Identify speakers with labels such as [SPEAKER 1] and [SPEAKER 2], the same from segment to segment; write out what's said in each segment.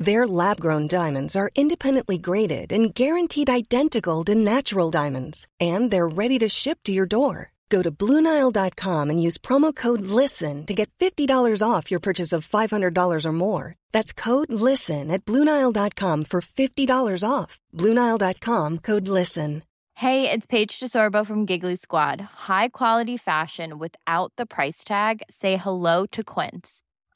[SPEAKER 1] Their lab grown diamonds are independently graded and guaranteed identical to natural diamonds, and they're ready to ship to your door. Go to Bluenile.com and use promo code LISTEN to get $50 off your purchase of $500 or more. That's code LISTEN at Bluenile.com for $50 off. Bluenile.com code LISTEN.
[SPEAKER 2] Hey, it's Paige DeSorbo from Giggly Squad. High quality fashion without the price tag? Say hello to Quince.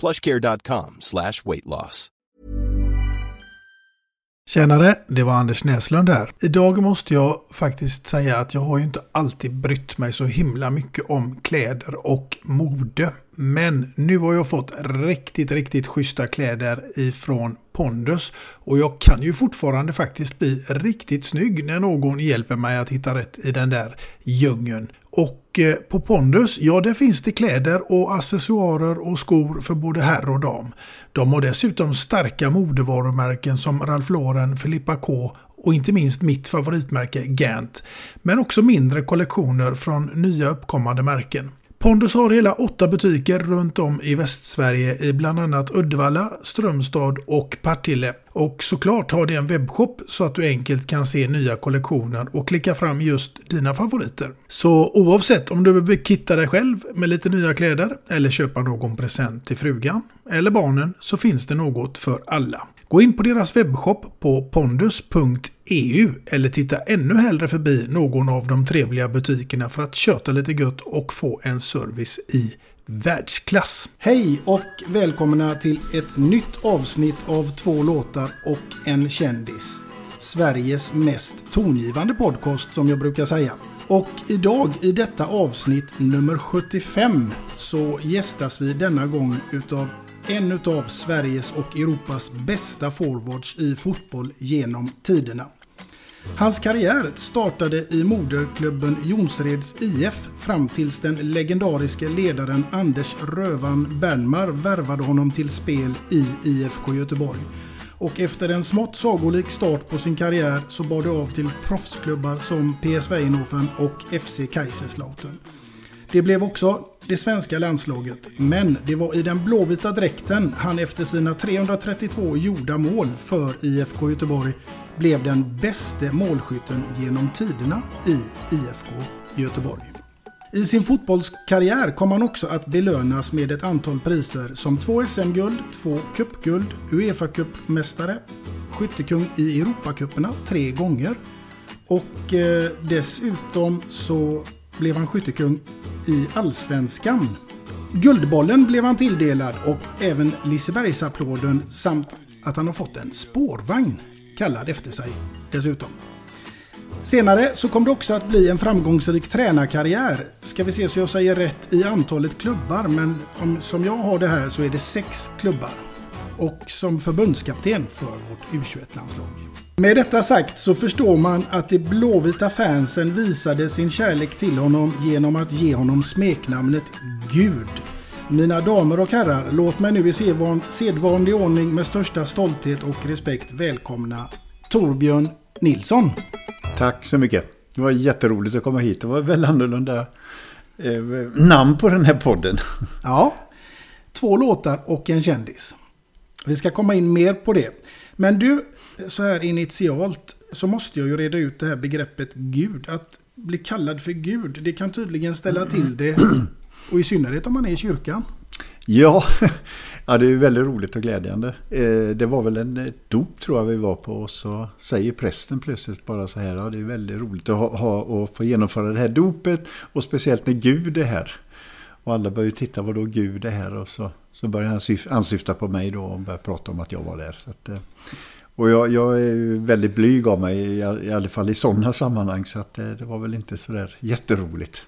[SPEAKER 3] plushcare.com slash weightloss.
[SPEAKER 4] Tjenare, det var Anders Näslund här. Idag måste jag faktiskt säga att jag har ju inte alltid brytt mig så himla mycket om kläder och mode. Men nu har jag fått riktigt, riktigt schyssta kläder ifrån Pondus. Och jag kan ju fortfarande faktiskt bli riktigt snygg när någon hjälper mig att hitta rätt i den där djungeln. Och eh, på Pondus, ja där finns det kläder och accessoarer och skor för både herr och dam. De har dessutom starka modevarumärken som Ralph Lauren, Filippa K och inte minst mitt favoritmärke Gant. Men också mindre kollektioner från nya uppkommande märken. Pondus har hela åtta butiker runt om i Västsverige i bland annat Uddevalla, Strömstad och Partille. Och såklart har det en webbshop så att du enkelt kan se nya kollektioner och klicka fram just dina favoriter. Så oavsett om du vill kitta dig själv med lite nya kläder eller köpa någon present till frugan eller barnen så finns det något för alla. Gå in på deras webbshop på pondus.eu eller titta ännu hellre förbi någon av de trevliga butikerna för att köta lite gött och få en service i världsklass. Hej och välkomna till ett nytt avsnitt av två låtar och en kändis. Sveriges mest tongivande podcast som jag brukar säga. Och idag i detta avsnitt nummer 75 så gästas vi denna gång utav en av Sveriges och Europas bästa forwards i fotboll genom tiderna. Hans karriär startade i moderklubben Jonsreds IF fram tills den legendariske ledaren Anders Rövan Bernmar värvade honom till spel i IFK Göteborg. Och efter en smått sagolik start på sin karriär så bar det av till proffsklubbar som PSV Eindhoven och FC Kaiserslautern. Det blev också det svenska landslaget, men det var i den blåvita dräkten han efter sina 332 gjorda mål för IFK Göteborg blev den bäste målskytten genom tiderna i IFK Göteborg. I sin fotbollskarriär kom han också att belönas med ett antal priser som två SM-guld, två cupguld, Uefa-cupmästare, skyttekung i Europacuperna tre gånger och eh, dessutom så blev han skyttekung i Allsvenskan. Guldbollen blev han tilldelad och även Lisebergsapplåden samt att han har fått en spårvagn kallad efter sig dessutom. Senare så kom det också att bli en framgångsrik tränarkarriär. Ska vi se så jag säger rätt i antalet klubbar, men om, som jag har det här så är det sex klubbar. Och som förbundskapten för vårt U21-landslag. Med detta sagt så förstår man att de blåvita fansen visade sin kärlek till honom genom att ge honom smeknamnet Gud. Mina damer och herrar, låt mig nu i sedvanlig ordning med största stolthet och respekt välkomna Torbjörn Nilsson.
[SPEAKER 5] Tack så mycket. Det var jätteroligt att komma hit. Det var väldigt annorlunda eh, namn på den här podden.
[SPEAKER 4] Ja, två låtar och en kändis. Vi ska komma in mer på det. Men du, så här initialt så måste jag ju reda ut det här begreppet Gud. Att bli kallad för Gud, det kan tydligen ställa till det. Och i synnerhet om man är i kyrkan.
[SPEAKER 5] Ja, ja det är väldigt roligt och glädjande. Eh, det var väl en eh, dop tror jag vi var på och så säger prästen plötsligt bara så här. Ja, det är väldigt roligt att ha, ha och få genomföra det här dopet och speciellt när Gud är här. Och alla börjar ju titta vad då Gud är här och så, så börjar han ansyfta på mig då och börjar prata om att jag var där. Så att, eh, och jag, jag är väldigt blyg av mig, i, i alla fall i sådana sammanhang. Så att det, det var väl inte sådär jätteroligt.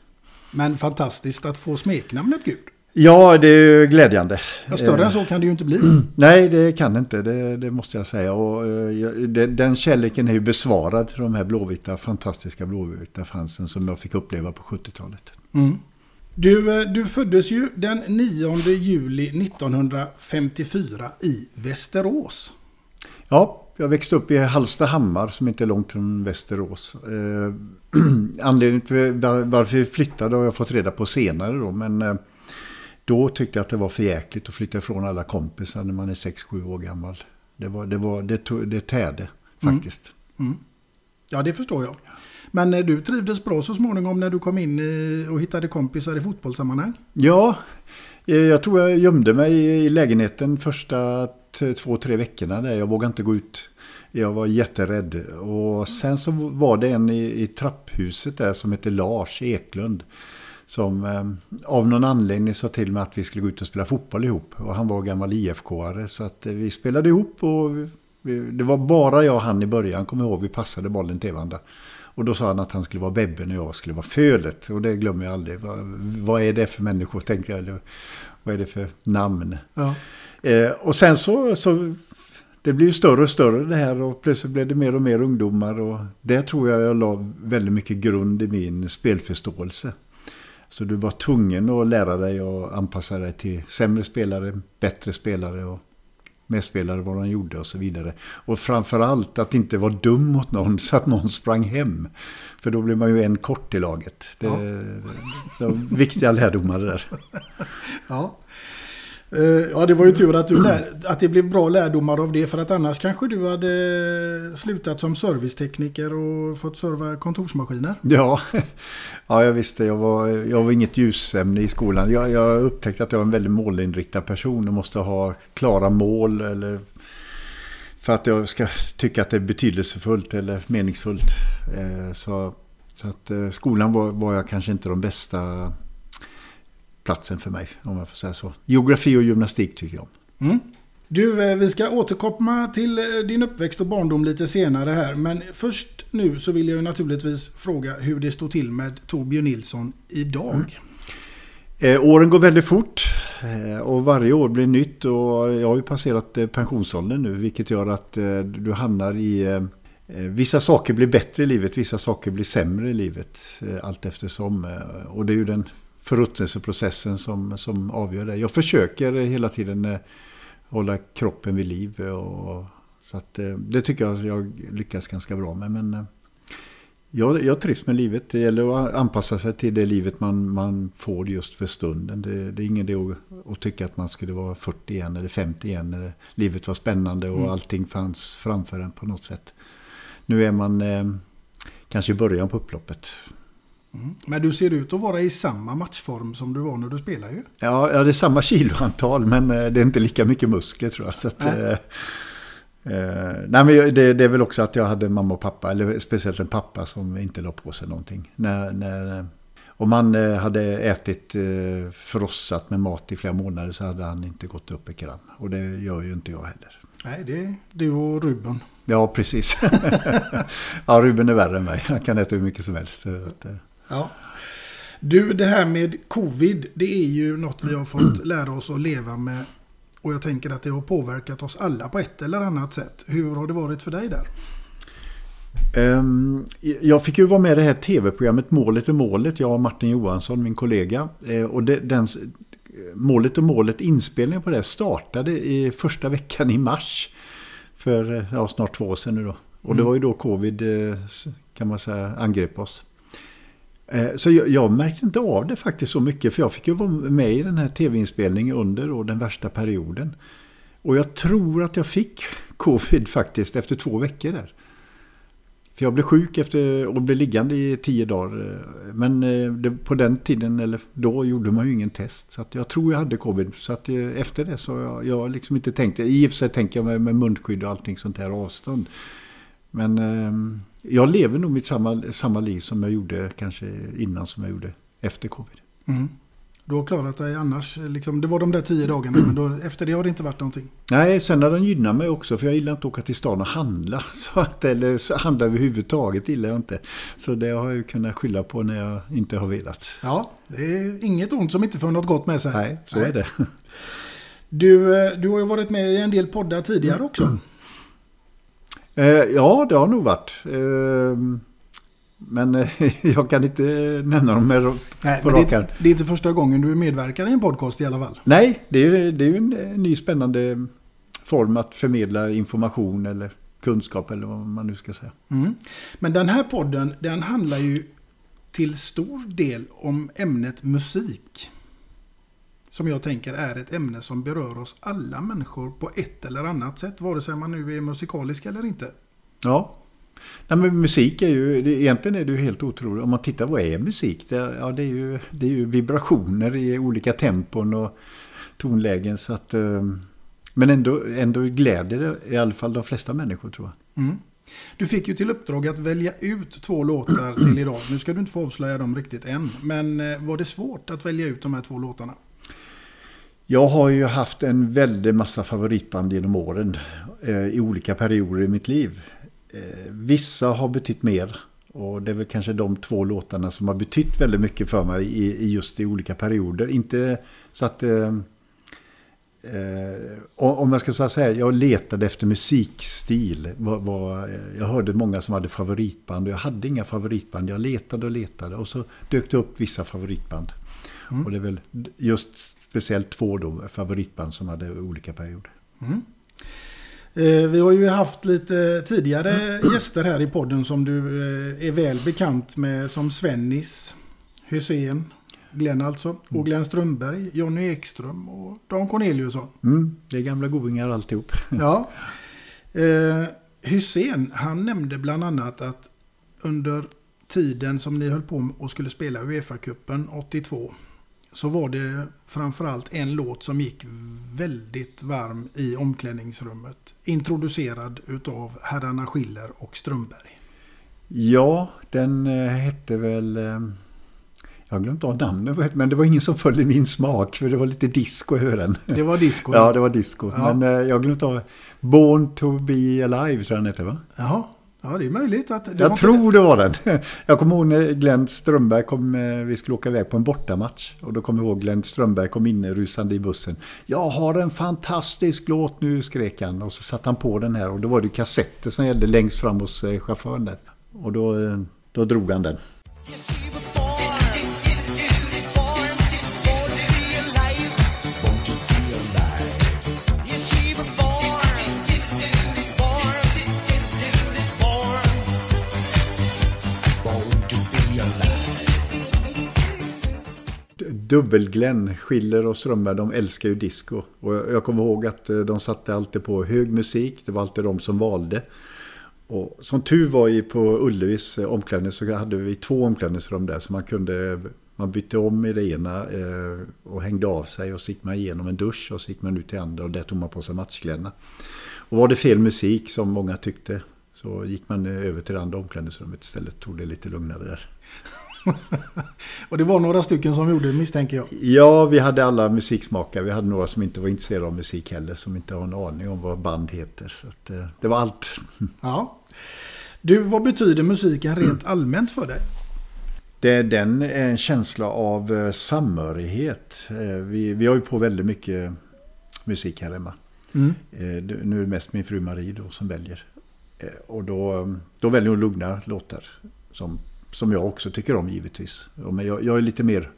[SPEAKER 4] Men fantastiskt att få smeknamnet Gud.
[SPEAKER 5] Ja, det är glädjande.
[SPEAKER 4] Ja, större än så kan det ju inte bli.
[SPEAKER 5] Nej, det kan det inte. Det, det måste jag säga. Och, den kärleken är ju besvarad till de här blåvita, fantastiska blåvita fansen som jag fick uppleva på 70-talet.
[SPEAKER 4] Mm. Du, du föddes ju den 9 juli 1954 i Västerås.
[SPEAKER 5] Ja, jag växte upp i Hallstahammar som inte är långt från Västerås. Eh, anledningen till varför vi flyttade har jag fått reda på senare då. Men eh, då tyckte jag att det var för jäkligt att flytta ifrån alla kompisar när man är 6-7 år gammal. Det, var, det, var, det, tog, det tärde mm. faktiskt. Mm. Mm.
[SPEAKER 4] Ja, det förstår jag. Men eh, du trivdes bra så småningom när du kom in i, och hittade kompisar i fotbollssammanhang?
[SPEAKER 5] Ja, eh, jag tror jag gömde mig i lägenheten första två, tre veckorna där. Jag vågade inte gå ut. Jag var jätterädd. Och sen så var det en i, i trapphuset där som hette Lars Eklund. Som eh, av någon anledning sa till mig att vi skulle gå ut och spela fotboll ihop. Och han var gammal IFK-are så att eh, vi spelade ihop och vi, det var bara jag och han i början. Kommer ihåg vi passade bollen till varandra. Och då sa han att han skulle vara Bebben och jag skulle vara Fölet. Och det glömmer jag aldrig. Vad, vad är det för människor, tänkte jag. Vad är det för namn? Ja. Eh, och sen så, så det blir ju större och större det här och plötsligt blev det mer och mer ungdomar och det tror jag jag la väldigt mycket grund i min spelförståelse. Så du var tvungen att lära dig och anpassa dig till sämre spelare, bättre spelare och medspelare vad de gjorde och så vidare. Och framförallt att inte vara dum mot någon så att någon sprang hem. För då blir man ju en kort i laget. Det, ja. det, det viktiga lärdomar där.
[SPEAKER 4] Ja. Eh, ja, det var ju tur att, du lär, att det blev bra lärdomar av det. För att annars kanske du hade slutat som servicetekniker och fått serva kontorsmaskiner.
[SPEAKER 5] Ja, ja jag visste. Jag var, jag var inget ljusämne i skolan. Jag, jag upptäckte att jag var en väldigt målinriktad person och måste ha klara mål. Eller för att jag ska tycka att det är betydelsefullt eller meningsfullt. Eh, så, så att eh, skolan var, var jag kanske inte de bästa platsen för mig, om jag får säga så. Geografi och gymnastik tycker jag om.
[SPEAKER 4] Mm. Du, eh, vi ska återkomma till eh, din uppväxt och barndom lite senare här. Men först nu så vill jag naturligtvis fråga hur det står till med Torbjörn Nilsson idag. Mm.
[SPEAKER 5] Eh, åren går väldigt fort eh, och varje år blir nytt och jag har ju passerat eh, pensionsåldern nu vilket gör att eh, du hamnar i Vissa saker blir bättre i livet, vissa saker blir sämre i livet allt eftersom. Och det är ju den förruttnelseprocessen som, som avgör det. Jag försöker hela tiden eh, hålla kroppen vid liv. Och, så att, eh, det tycker jag jag lyckas ganska bra med. Men eh, jag, jag trivs med livet. Det gäller att anpassa sig till det livet man, man får just för stunden. Det, det är ingen idé att, att tycka att man skulle vara 40 igen eller 50 igen. Eller livet var spännande och mm. allting fanns framför en på något sätt. Nu är man eh, kanske i början på upploppet.
[SPEAKER 4] Mm. Men du ser ut att vara i samma matchform som du var när du spelade ju.
[SPEAKER 5] Ja, ja det är samma kiloantal men eh, det är inte lika mycket muskler tror jag. Så att, nej. Eh, eh, nej, men det, det, är väl också att jag hade mamma och pappa, eller speciellt en pappa som inte la på sig någonting. När, när, om man eh, hade ätit eh, frossat med mat i flera månader så hade han inte gått upp ett gram. Och det gör ju inte jag heller.
[SPEAKER 4] Nej, det är du och Ruben.
[SPEAKER 5] Ja, precis. ja, Ruben är värre än mig. Han kan äta hur mycket som helst.
[SPEAKER 4] Ja. Du, det här med covid, det är ju något vi har fått lära oss att leva med. Och jag tänker att det har påverkat oss alla på ett eller annat sätt. Hur har det varit för dig där?
[SPEAKER 5] Um, jag fick ju vara med i det här tv-programmet Målet och målet, jag och Martin Johansson, min kollega. Uh, och det, den, Målet och målet, inspelningen på det startade i första veckan i mars. För ja, snart två år sedan nu då. Och det var ju då covid eh, kan man säga angrep oss. Eh, så jag, jag, märkte inte av det faktiskt så mycket för jag fick ju vara med i den här tv-inspelningen under då, den värsta perioden. Och jag tror att jag fick covid faktiskt efter två veckor där. För jag blev sjuk efter och blev liggande i tio dagar. Eh, men eh, det, på den tiden, eller då, gjorde man ju ingen test. Så jag tror jag hade covid. Så att efter det så jag, jag liksom inte tänkt. I och för sig tänker jag med, med munskydd och allting sånt här avstånd. Men eh, jag lever nog mitt samma, samma liv som jag gjorde kanske innan som jag gjorde efter covid. Mm.
[SPEAKER 4] Du har klarat dig annars. Liksom, det var de där tio dagarna, men då, efter det har det inte varit någonting.
[SPEAKER 5] Nej, sen har den gynnat mig också. För jag gillar inte att åka till stan och handla. Så att, eller så handla överhuvudtaget gillar jag inte. Så det har jag kunnat skylla på när jag inte har velat.
[SPEAKER 4] Ja, det är inget ont som inte får något gott med sig.
[SPEAKER 5] Nej, så Nej. är det.
[SPEAKER 4] Du, eh, du har ju varit med i en del poddar tidigare också.
[SPEAKER 5] Eh, ja, det har nog varit. Eh, men eh, jag kan inte nämna dem med
[SPEAKER 4] Nej, på rak det, det är inte första gången du medverkar i en podcast i alla fall.
[SPEAKER 5] Nej, det är, det är en ny spännande form att förmedla information eller kunskap eller vad man nu ska säga.
[SPEAKER 4] Mm. Men den här podden, den handlar ju till stor del om ämnet musik. Som jag tänker är ett ämne som berör oss alla människor på ett eller annat sätt. Vare sig man nu är musikalisk eller inte.
[SPEAKER 5] Ja, Nej, men musik är ju, det, egentligen är det ju helt otroligt. Om man tittar, vad är musik? Det, ja, det, är, ju, det är ju vibrationer i olika tempon och tonlägen. Så att, eh, men ändå, ändå gläder det i alla fall de flesta människor tror jag. Mm.
[SPEAKER 4] Du fick ju till uppdrag att välja ut två låtar till idag. Nu ska du inte få avslöja dem riktigt än. Men eh, var det svårt att välja ut de här två låtarna?
[SPEAKER 5] Jag har ju haft en väldig massa favoritband genom åren eh, i olika perioder i mitt liv. Eh, vissa har betytt mer. Och det är väl kanske de två låtarna som har betytt väldigt mycket för mig i, i just i olika perioder. Inte så att... Eh, eh, om jag ska säga, jag letade efter musikstil. Var, var, jag hörde många som hade favoritband och jag hade inga favoritband. Jag letade och letade och så dök det upp vissa favoritband. Mm. Och det är väl just speciellt två då, favoritband som hade olika perioder. Mm.
[SPEAKER 4] Eh, vi har ju haft lite tidigare gäster här i podden som du eh, är väl bekant med som Svennis, Hussein, Glenn alltså, och mm. Glenn Strömberg, Jonny Ekström och Dan Corneliusson.
[SPEAKER 5] Mm, det är gamla godingar alltihop.
[SPEAKER 4] ja. Eh, Hussein, han nämnde bland annat att under tiden som ni höll på och skulle spela Uefa-cupen 82 så var det framförallt en låt som gick väldigt varm i omklädningsrummet. Introducerad utav herrarna Schiller och Strömberg.
[SPEAKER 5] Ja, den eh, hette väl... Eh, jag har glömt av namnet, men det var ingen som följde min smak. För det var lite disco i den.
[SPEAKER 4] Det var disco?
[SPEAKER 5] ja, det var disco. Ja. Men eh, jag har glömt av... Born to be alive tror jag den hette, va?
[SPEAKER 4] Jaha, Ja, det är möjligt att...
[SPEAKER 5] jag tror det. det var den. Jag kommer ihåg när Glenn Strömberg kom, eh, vi skulle åka iväg på en bortamatch. Och då kommer jag ihåg Glenn Strömberg kom in rusande i bussen. Jag har en fantastisk låt nu, skrek han. Och så satte han på den här och då var det kassetter som gällde längst fram hos eh, chauffören där. Och då, eh, då drog han den. Dubbelglenn, Schiller och Strömberg, de älskar ju disco. Och jag kommer ihåg att eh, de satte alltid på hög musik, det var alltid de som valde. Och som tur var i på Ullevis eh, omklädning så hade vi två omklädningsrum där så man kunde man bytte om i det ena eh, och hängde av sig och så gick man igenom en dusch och så gick man ut till andra och där tog man på sig matchkläderna. Och var det fel musik som många tyckte så gick man över till det andra omklädningsrummet istället. och Tog det lite lugnare där.
[SPEAKER 4] och det var några stycken som gjorde det misstänker jag.
[SPEAKER 5] Ja, vi hade alla musiksmakare. Vi hade några som inte var intresserade av musik heller. Som inte har en aning om vad band heter. Så att, eh, det var allt.
[SPEAKER 4] ja. Du, vad betyder musiken rent allmänt för dig?
[SPEAKER 5] Det är den en känsla av eh, samhörighet. Eh, vi, vi har ju på väldigt mycket musik här hemma. Mm. Nu är det mest min fru Marie då som väljer. Och då, då väljer hon lugna låtar som som jag också tycker om givetvis. Men jag, jag är lite mer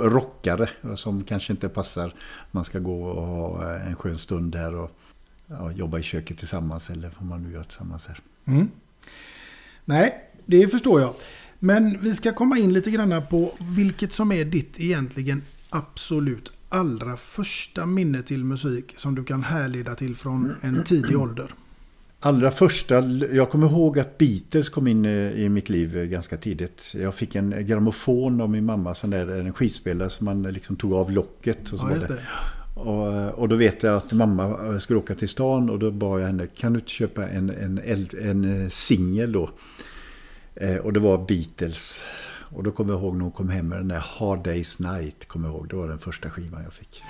[SPEAKER 5] rockare som kanske inte passar. Man ska gå och ha en skön stund här och ja, jobba i köket tillsammans eller vad man nu gör tillsammans här.
[SPEAKER 4] Mm. Nej, det förstår jag. Men vi ska komma in lite grann på vilket som är ditt egentligen absolut allra första minne till musik som du kan härleda till från en tidig ålder.
[SPEAKER 5] Allra första, jag kommer ihåg att Beatles kom in i mitt liv ganska tidigt. Jag fick en grammofon av min mamma, sån där, en skivspelare som man liksom tog av locket. Och, så
[SPEAKER 4] Ja,
[SPEAKER 5] det. Och, och då vet jag att mamma skulle åka till stan och då bad jag henne, kan du inte köpa en, en, en eh, singel då? Eh, och det var Beatles. Och då kommer jag ihåg när hon kom hem med den där Hard Days Night, kommer jag ihåg. Det var den första skivan jag fick.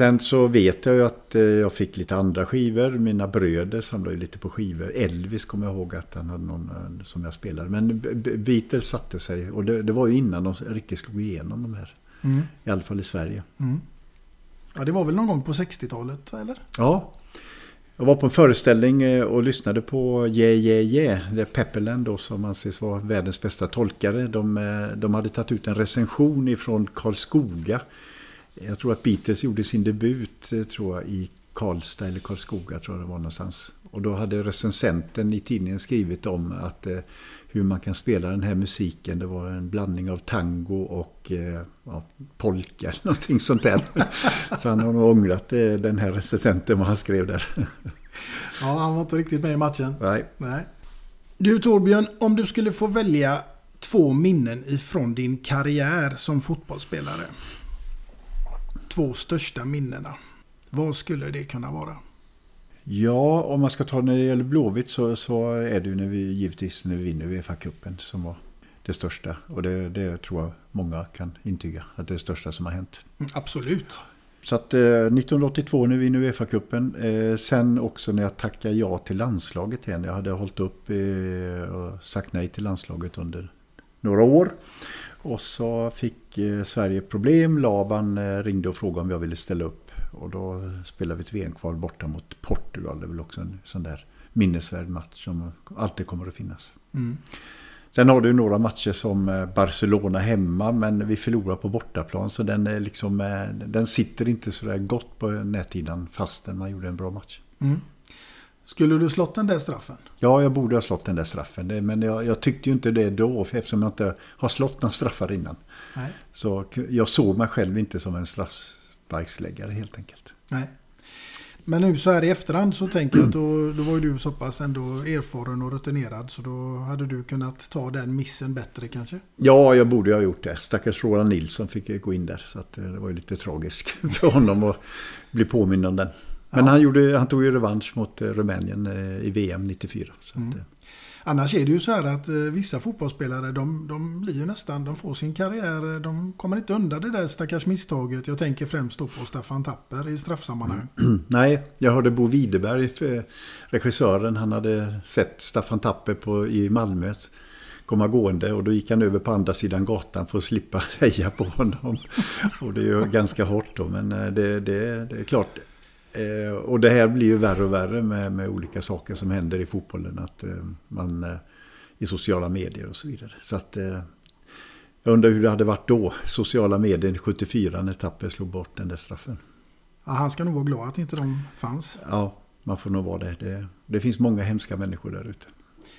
[SPEAKER 5] Sen så vet jag ju att eh, jag fick lite andra skivor. Mina bröder samlade ju lite på skivor. Elvis kommer jag ihåg att han hade någon eh, som jag spelade. Men Beatles satte sig. Och det, det var ju innan de riktigt slog igenom de här.
[SPEAKER 4] Mm.
[SPEAKER 5] I alla fall i Sverige.
[SPEAKER 4] ja, det var väl någon gång på 60-talet, eller?
[SPEAKER 5] Ja. Jag var på en föreställning eh, och lyssnade på Yeah Yeah Yeah. Det är Pepperland då som anses vara världens bästa tolkare. De, de hade tagit ut en recension ifrån Karlskoga. Jag tror att Beatles gjorde sin debut eh, tror jag, i Karlstad eller Karlskoga tror jag det var någonstans. Och då hade recensenten i tidningen skrivit om att eh, hur man kan spela den här musiken. Det var en blandning av tango och eh, ja, polka eller någonting sånt där. Så han har nog ångrat eh, den här recensenten vad han skrev där.
[SPEAKER 4] Ja, han var inte riktigt med i matchen.
[SPEAKER 5] Nej.
[SPEAKER 4] Nej. Du Torbjörn, om du skulle få välja två minnen ifrån din karriär som fotbollsspelare. Två största minnena. Vad skulle det kunna vara?
[SPEAKER 5] Ja, om man ska ta när det gäller Blåvitt så, så är det ju när vi, givetvis när vi vinner Uefa-cupen som var det största. Och det, det tror jag många kan intyga att det är det största som har hänt.
[SPEAKER 4] Mm, absolut.
[SPEAKER 5] Så att eh, 1982 när vi vinner Uefa-cupen. Eh, sen också när jag tackade ja till landslaget igen. Jag hade hållit upp eh, och sagt nej till landslaget under några år. Och så fick eh, Sverige problem. Laban eh, ringde och frågade om jag ville ställa upp. Och då spelade vi ett VM-kval borta mot Portugal. Det är väl också en sån där minnesvärd match som alltid kommer att finnas.
[SPEAKER 4] Mm.
[SPEAKER 5] Sen har du några matcher som eh, Barcelona hemma men vi förlorar på bortaplan så den, är liksom, den sitter inte så där gott på näthinnan fastän man gjorde en bra match.
[SPEAKER 4] Mm. Skulle du slått den där straffen?
[SPEAKER 5] Ja, jag borde ha slått den där straffen men jag, jag tyckte ju inte det då eftersom jag inte har slått några straffar innan.
[SPEAKER 4] Nej.
[SPEAKER 5] Så jag såg mig själv inte som en straffsparksläggare helt enkelt.
[SPEAKER 4] Nej. Men nu så här i efterhand så tänker jag att då, då var ju du så pass ändå erfaren och rutinerad så då hade du kunnat ta den missen bättre kanske?
[SPEAKER 5] Ja, jag borde ha gjort det. Stackars Roland Nilsson fick ju gå in där. Så att eh, det var ju lite tragiskt för honom att bli påmind om den. Men han, gjorde, han tog ju revansch mot eh, Rumänien eh, i VM 94. Så att, eh,
[SPEAKER 4] Annars är det ju så här att vissa fotbollsspelare de, de blir ju nästan, de får sin karriär, de kommer inte undan det där stackars misstaget. Jag tänker främst då på Staffan Tapper i straffsammanhang.
[SPEAKER 5] Nej, jag hörde Bo Widerberg, regissören, han hade sett Staffan Tapper på, i Malmö komma gående och då gick han över på andra sidan gatan för att slippa heja på honom. Och det är ju ganska hårt då, men det, det, det är klart. Eh, Och det här blir ju värre och värre med, med olika saker som händer i fotbollen. Att eh, man, eh, I sociala medier och så vidare. Så att eh, jag undrar hur det hade varit då, sociala medier 74 när Tapper slog bort den där straffen.
[SPEAKER 4] Ja, han ska nog vara glad att inte de fanns.
[SPEAKER 5] Ja, man får nog vara det. Det, det finns många hemska människor där ute.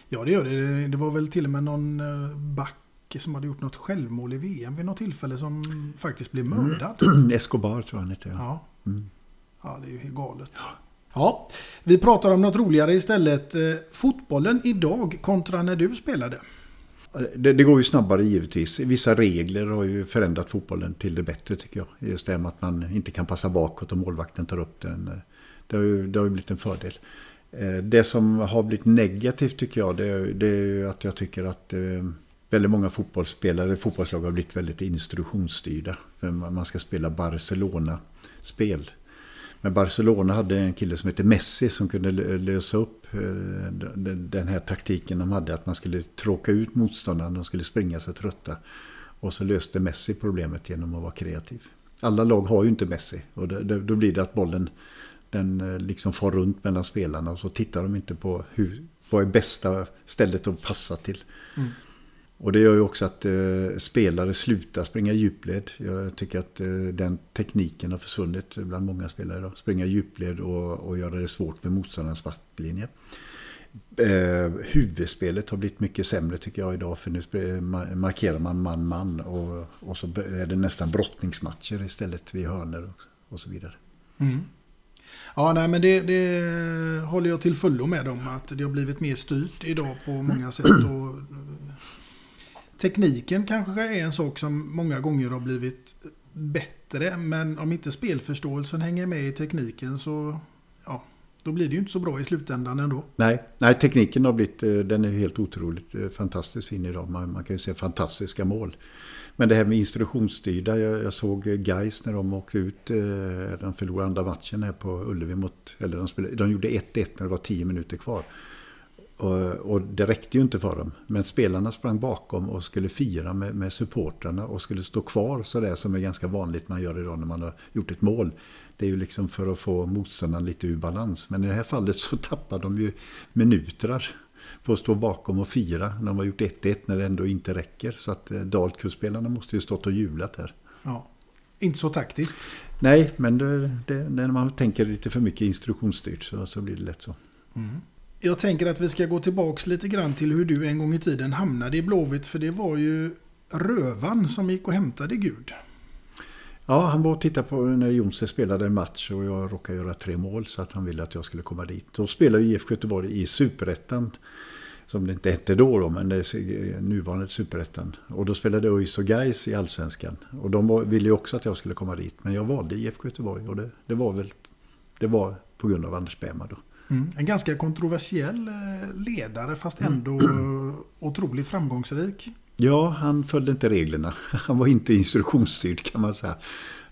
[SPEAKER 4] Ja, det gör det. Det var väl till och med någon eh, back som hade gjort något självmål i VM vid något tillfälle som faktiskt blev mördad.
[SPEAKER 5] Escobar tror jag han heter. Ja.
[SPEAKER 4] Ja.
[SPEAKER 5] Mm.
[SPEAKER 4] Ja, det är ju helt galet. Ja, vi pratar om något roligare istället. Eh, Fotbollen idag kontra när du spelade.
[SPEAKER 5] Det, det går ju snabbare givetvis. Vissa regler har ju förändrat fotbollen till det bättre tycker jag. Just det med att man inte kan passa bakåt och målvakten tar upp den. Det har ju, det har ju blivit en fördel. Eh, Det som har blivit negativt tycker jag det är, det är ju att jag tycker att eh, väldigt många fotbollsspelare, fotbollslag har blivit väldigt instruktionsstyrda. Man man ska spela Barcelona-spel. Men Barcelona hade en kille som hette Messi som kunde lösa upp eh, den- här taktiken de hade. Att man skulle tråka ut motståndarna, de skulle springa sig trötta. Och så löste Messi problemet genom att vara kreativ. Alla lag har ju inte Messi och då blir det att bollen den eh, liksom far runt mellan spelarna och så tittar de inte på hur, vad är bästa stället att passa till. Mm. Och det gör ju också att eh, spelare slutar springa djupled. Jag tycker att eh, den tekniken har försvunnit bland många spelare idag. Springa djupled och, och göra det svårt för motståndarens backlinje. Eh, huvudspelet har blivit mycket sämre tycker jag idag. För nu markerar man man-man och, och så är det nästan brottningsmatcher istället vid hörnor och, och så vidare. Mm.
[SPEAKER 4] Ja, nej, men det, det håller jag till fullo med om. Att det har blivit mer styrt idag på många sätt. Och tekniken kanske är en sak som många gånger har blivit bättre. Men om inte spelförståelsen hänger med i tekniken så ja, då blir det ju inte så bra i slutändan ändå.
[SPEAKER 5] Nej, nej, tekniken har blivit, eh, den är helt otroligt eh, fantastiskt fin idag. Man, man kan ju se fantastiska mål. Men det här med instruktionsstyrda, jag, jag såg eh, Geis Gais när de åkte ut, eh, de förlorade andra matchen här på Ullevi mot, eller de, spelade, de gjorde 1-1 när det var 10 minuter kvar. Och, och det räckte ju inte för dem. Men spelarna sprang bakom och skulle fira med, med supportrarna och skulle stå kvar sådär som är ganska vanligt man gör idag när man har gjort ett mål. Det är ju liksom för att få motståndaren lite ur balans. Men i det här fallet så tappar de ju minuter på att stå bakom och fira när de har gjort 1-1 när det ändå inte räcker. Så att eh, Dalkursspelarna måste ju stått och jublat där.
[SPEAKER 4] Ja, inte så taktiskt.
[SPEAKER 5] Nej, men det, det, när man tänker lite för mycket instruktionsstyrt så, så blir det lätt så.
[SPEAKER 4] Jag tänker att vi ska gå tillbaks lite grann till hur du en gång i tiden hamnade i Blåvitt. För det var ju Rövan som gick och hämtade Gud.
[SPEAKER 5] Ja, han var och tittade på när Jonse spelade en match och jag råkade göra tre mål så att han ville att jag skulle komma dit. Då spelade ju IFK Göteborg i Superettan. Som det inte hette då, då men det är nuvarande Superettan. Och då spelade ÖIS och Gais i Allsvenskan. Och de var, ville ju också att jag skulle komma dit. Men jag valde IFK Göteborg och det, det var väl det var på grund av Anders Bähmar då.
[SPEAKER 4] Mm. En ganska kontroversiell eh, ledare fast ändå eh, otroligt framgångsrik.
[SPEAKER 5] Ja, han följde inte reglerna. Han var inte instruktionsstyrd kan man säga.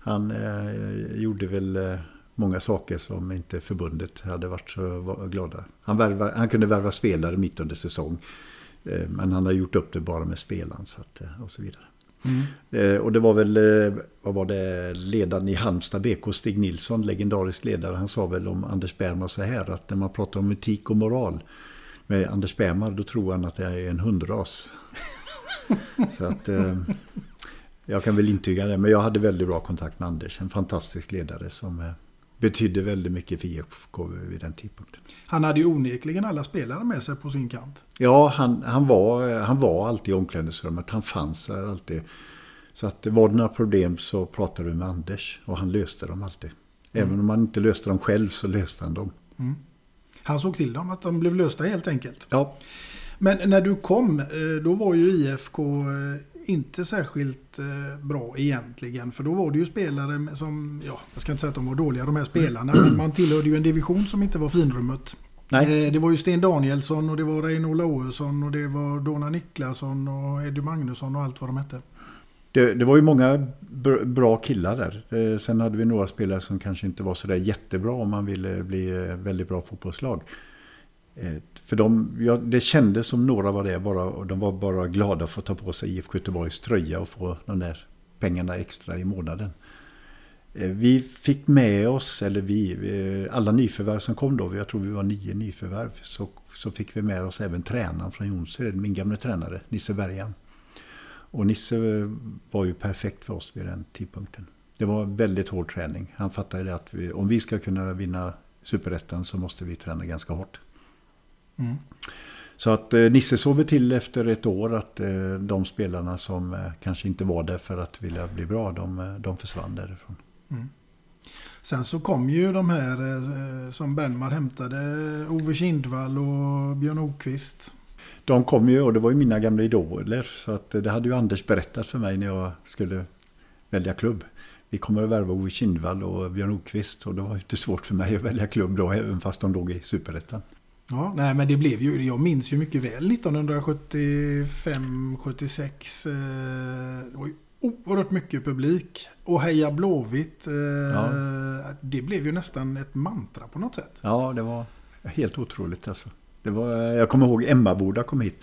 [SPEAKER 5] Han eh, gjorde väl eh, många saker som inte förbundet hade varit så glada. Han, värva, han kunde värva spelare mitt under säsong. Eh, men han har gjort upp det bara med spelaren så att, eh, och så vidare. Eh, och det var väl, eh, vad var det, ledaren i Halmstad BK, Stig Nilsson, legendarisk ledare. Han sa väl om Anders Bärmar så här att när man pratar om etik och moral med Anders Bärmar då tror han att det är en hundras. Så att eh, jag kan väl intyga det. Men jag hade väldigt bra kontakt med Anders. En fantastisk ledare som betydde väldigt mycket för IFK vid den tidpunkten.
[SPEAKER 4] Han hade ju onekligen alla spelare med sig på sin kant.
[SPEAKER 5] Ja, han, han, var, han var alltid i omklädningsrummet. Han fanns där alltid. Så att var det några problem så pratade du med Anders. Och han löste dem alltid. Även om han inte löste dem själv så löste han dem.
[SPEAKER 4] Han såg till dem att de blev lösta helt enkelt.
[SPEAKER 5] Ja,
[SPEAKER 4] Men när du kom, eh, då var ju IFK eh, inte särskilt eh, bra egentligen. För då var det ju spelare som, ja, jag ska inte säga att de var dåliga de här spelarna. Men man tillhörde ju en division som inte var finrummet.
[SPEAKER 5] Nej.
[SPEAKER 4] Eh, Det var ju Sten Danielsson och det var Reinola Oesson och det var Donna Niklasson och Eddie Magnusson och allt vad de hette.
[SPEAKER 5] Det, det var ju många br- bra killar där. Eh, sen hade vi några spelare som kanske inte var så där jättebra om man ville bli väldigt bra fotbollslag. För de, ja, det kändes som några var det bara, och de var bara glada för att ta på sig IFK Göteborgs tröja och få de där pengarna extra i månaden. Eh, vi fick med oss, eller vi, eh, alla nyförvärv som kom då, jag tror vi var nio nyförvärv, så, så fick vi med oss även tränaren från Jonsered, min gamla tränare, Nisse Bergan. Och Nisse eh, var ju perfekt för oss vid den tidpunkten. Det var väldigt hård träning. Han fattade det att vi, om vi ska kunna vinna superettan så måste vi träna ganska hårt.
[SPEAKER 4] Mm.
[SPEAKER 5] Så att eh, Nisse såg till efter ett år att eh, de spelarna som eh, kanske inte var där för att vilja bli bra, de, eh, de försvann därifrån.
[SPEAKER 4] Sen så kom ju de här eh, som Benmar hämtade, Ove Kindvall och Björn Okvist.
[SPEAKER 5] De kom ju och det var ju mina gamla idoler. Så att eh, det hade ju Anders berättat för mig när jag skulle välja klubb. Vi kommer att värva Ove Kindvall och Björn Okvist och det var ju inte svårt för mig att välja klubb då även fast de låg i superettan.
[SPEAKER 4] Ja, nej men det blev ju, jag minns ju mycket väl 1975-76. Eh, det var ju oerhört mycket publik. Och Heja Blåvitt, eh,
[SPEAKER 5] Ja.
[SPEAKER 4] det blev ju nästan ett mantra på något sätt.
[SPEAKER 5] Ja, det var helt otroligt alltså. Det var, jag kommer ihåg Emmaboda kom hit.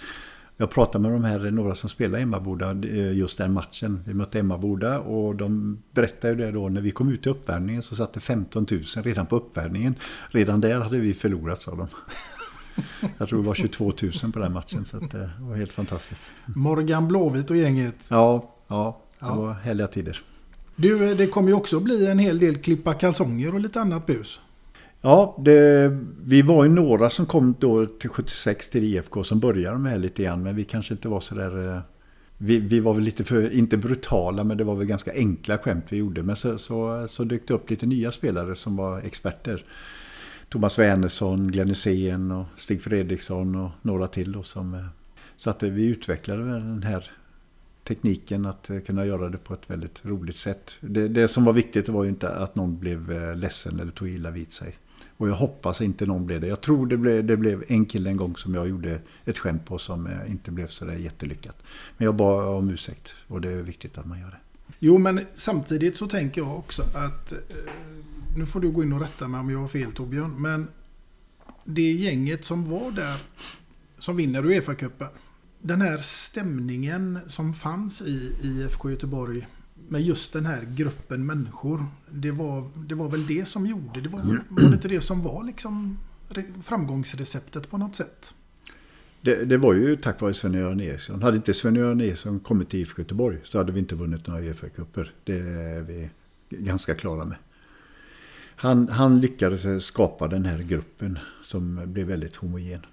[SPEAKER 5] Jag pratade med de här, några som spelar Emmaboda eh, just den matchen. Vi mötte Emmaboda och de berättade ju det då när vi kom ut i uppvärmningen så satt det 15 000 redan på uppvärmningen. Redan där hade vi förlorat sa de. Jag tror det var 22 000 på den matchen så att det var helt fantastiskt.
[SPEAKER 4] Morgan Blåvit och gänget.
[SPEAKER 5] Ja, ja, det
[SPEAKER 4] Ja.
[SPEAKER 5] var härliga tider.
[SPEAKER 4] Du, det kommer ju också bli en hel del klippa kalsonger och lite annat bus.
[SPEAKER 5] Ja, det, vi var ju några som kom då till 76 till IFK som började med lite grann. Men vi kanske inte var så där... eh, Vi, vi var väl lite för, inte brutala, men det var väl ganska enkla skämt vi gjorde. Men så, så, så dök det upp lite nya spelare som var experter. Thomas Wernersson, Glenn Hysén och Stig Fredriksson och några till. Då som, eh, så att eh, vi utvecklade den här tekniken att eh, kunna göra det på ett väldigt roligt sätt. Det, det som var viktigt var ju inte att någon blev ledsen eller tog illa vid sig. Och jag hoppas inte någon blev det. Jag tror det blev, det blev en kille en gång som jag gjorde ett skämt på som inte blev så där jättelyckat. Men jag bad om ursäkt och det är viktigt att man gör det.
[SPEAKER 4] Jo, men samtidigt så tänker jag också att... Nu får du gå in och rätta mig om jag har fel Torbjörn. Men det gänget som var där, som vinner Uefa-cupen. Den här stämningen som fanns i IFK Göteborg med just den här gruppen människor. Det var, det var väl det som gjorde, det var, var det inte det som var liksom framgångsreceptet på något sätt?
[SPEAKER 5] Det, det var ju tack vare Sven-Göran Eriksson. Hade inte Sven-Göran Eriksson kommit till IFK Göteborg så hade vi inte vunnit några Uefa-cuper. Det är vi ganska klara med. Han, han lyckades skapa den här gruppen som blev väldigt homogen.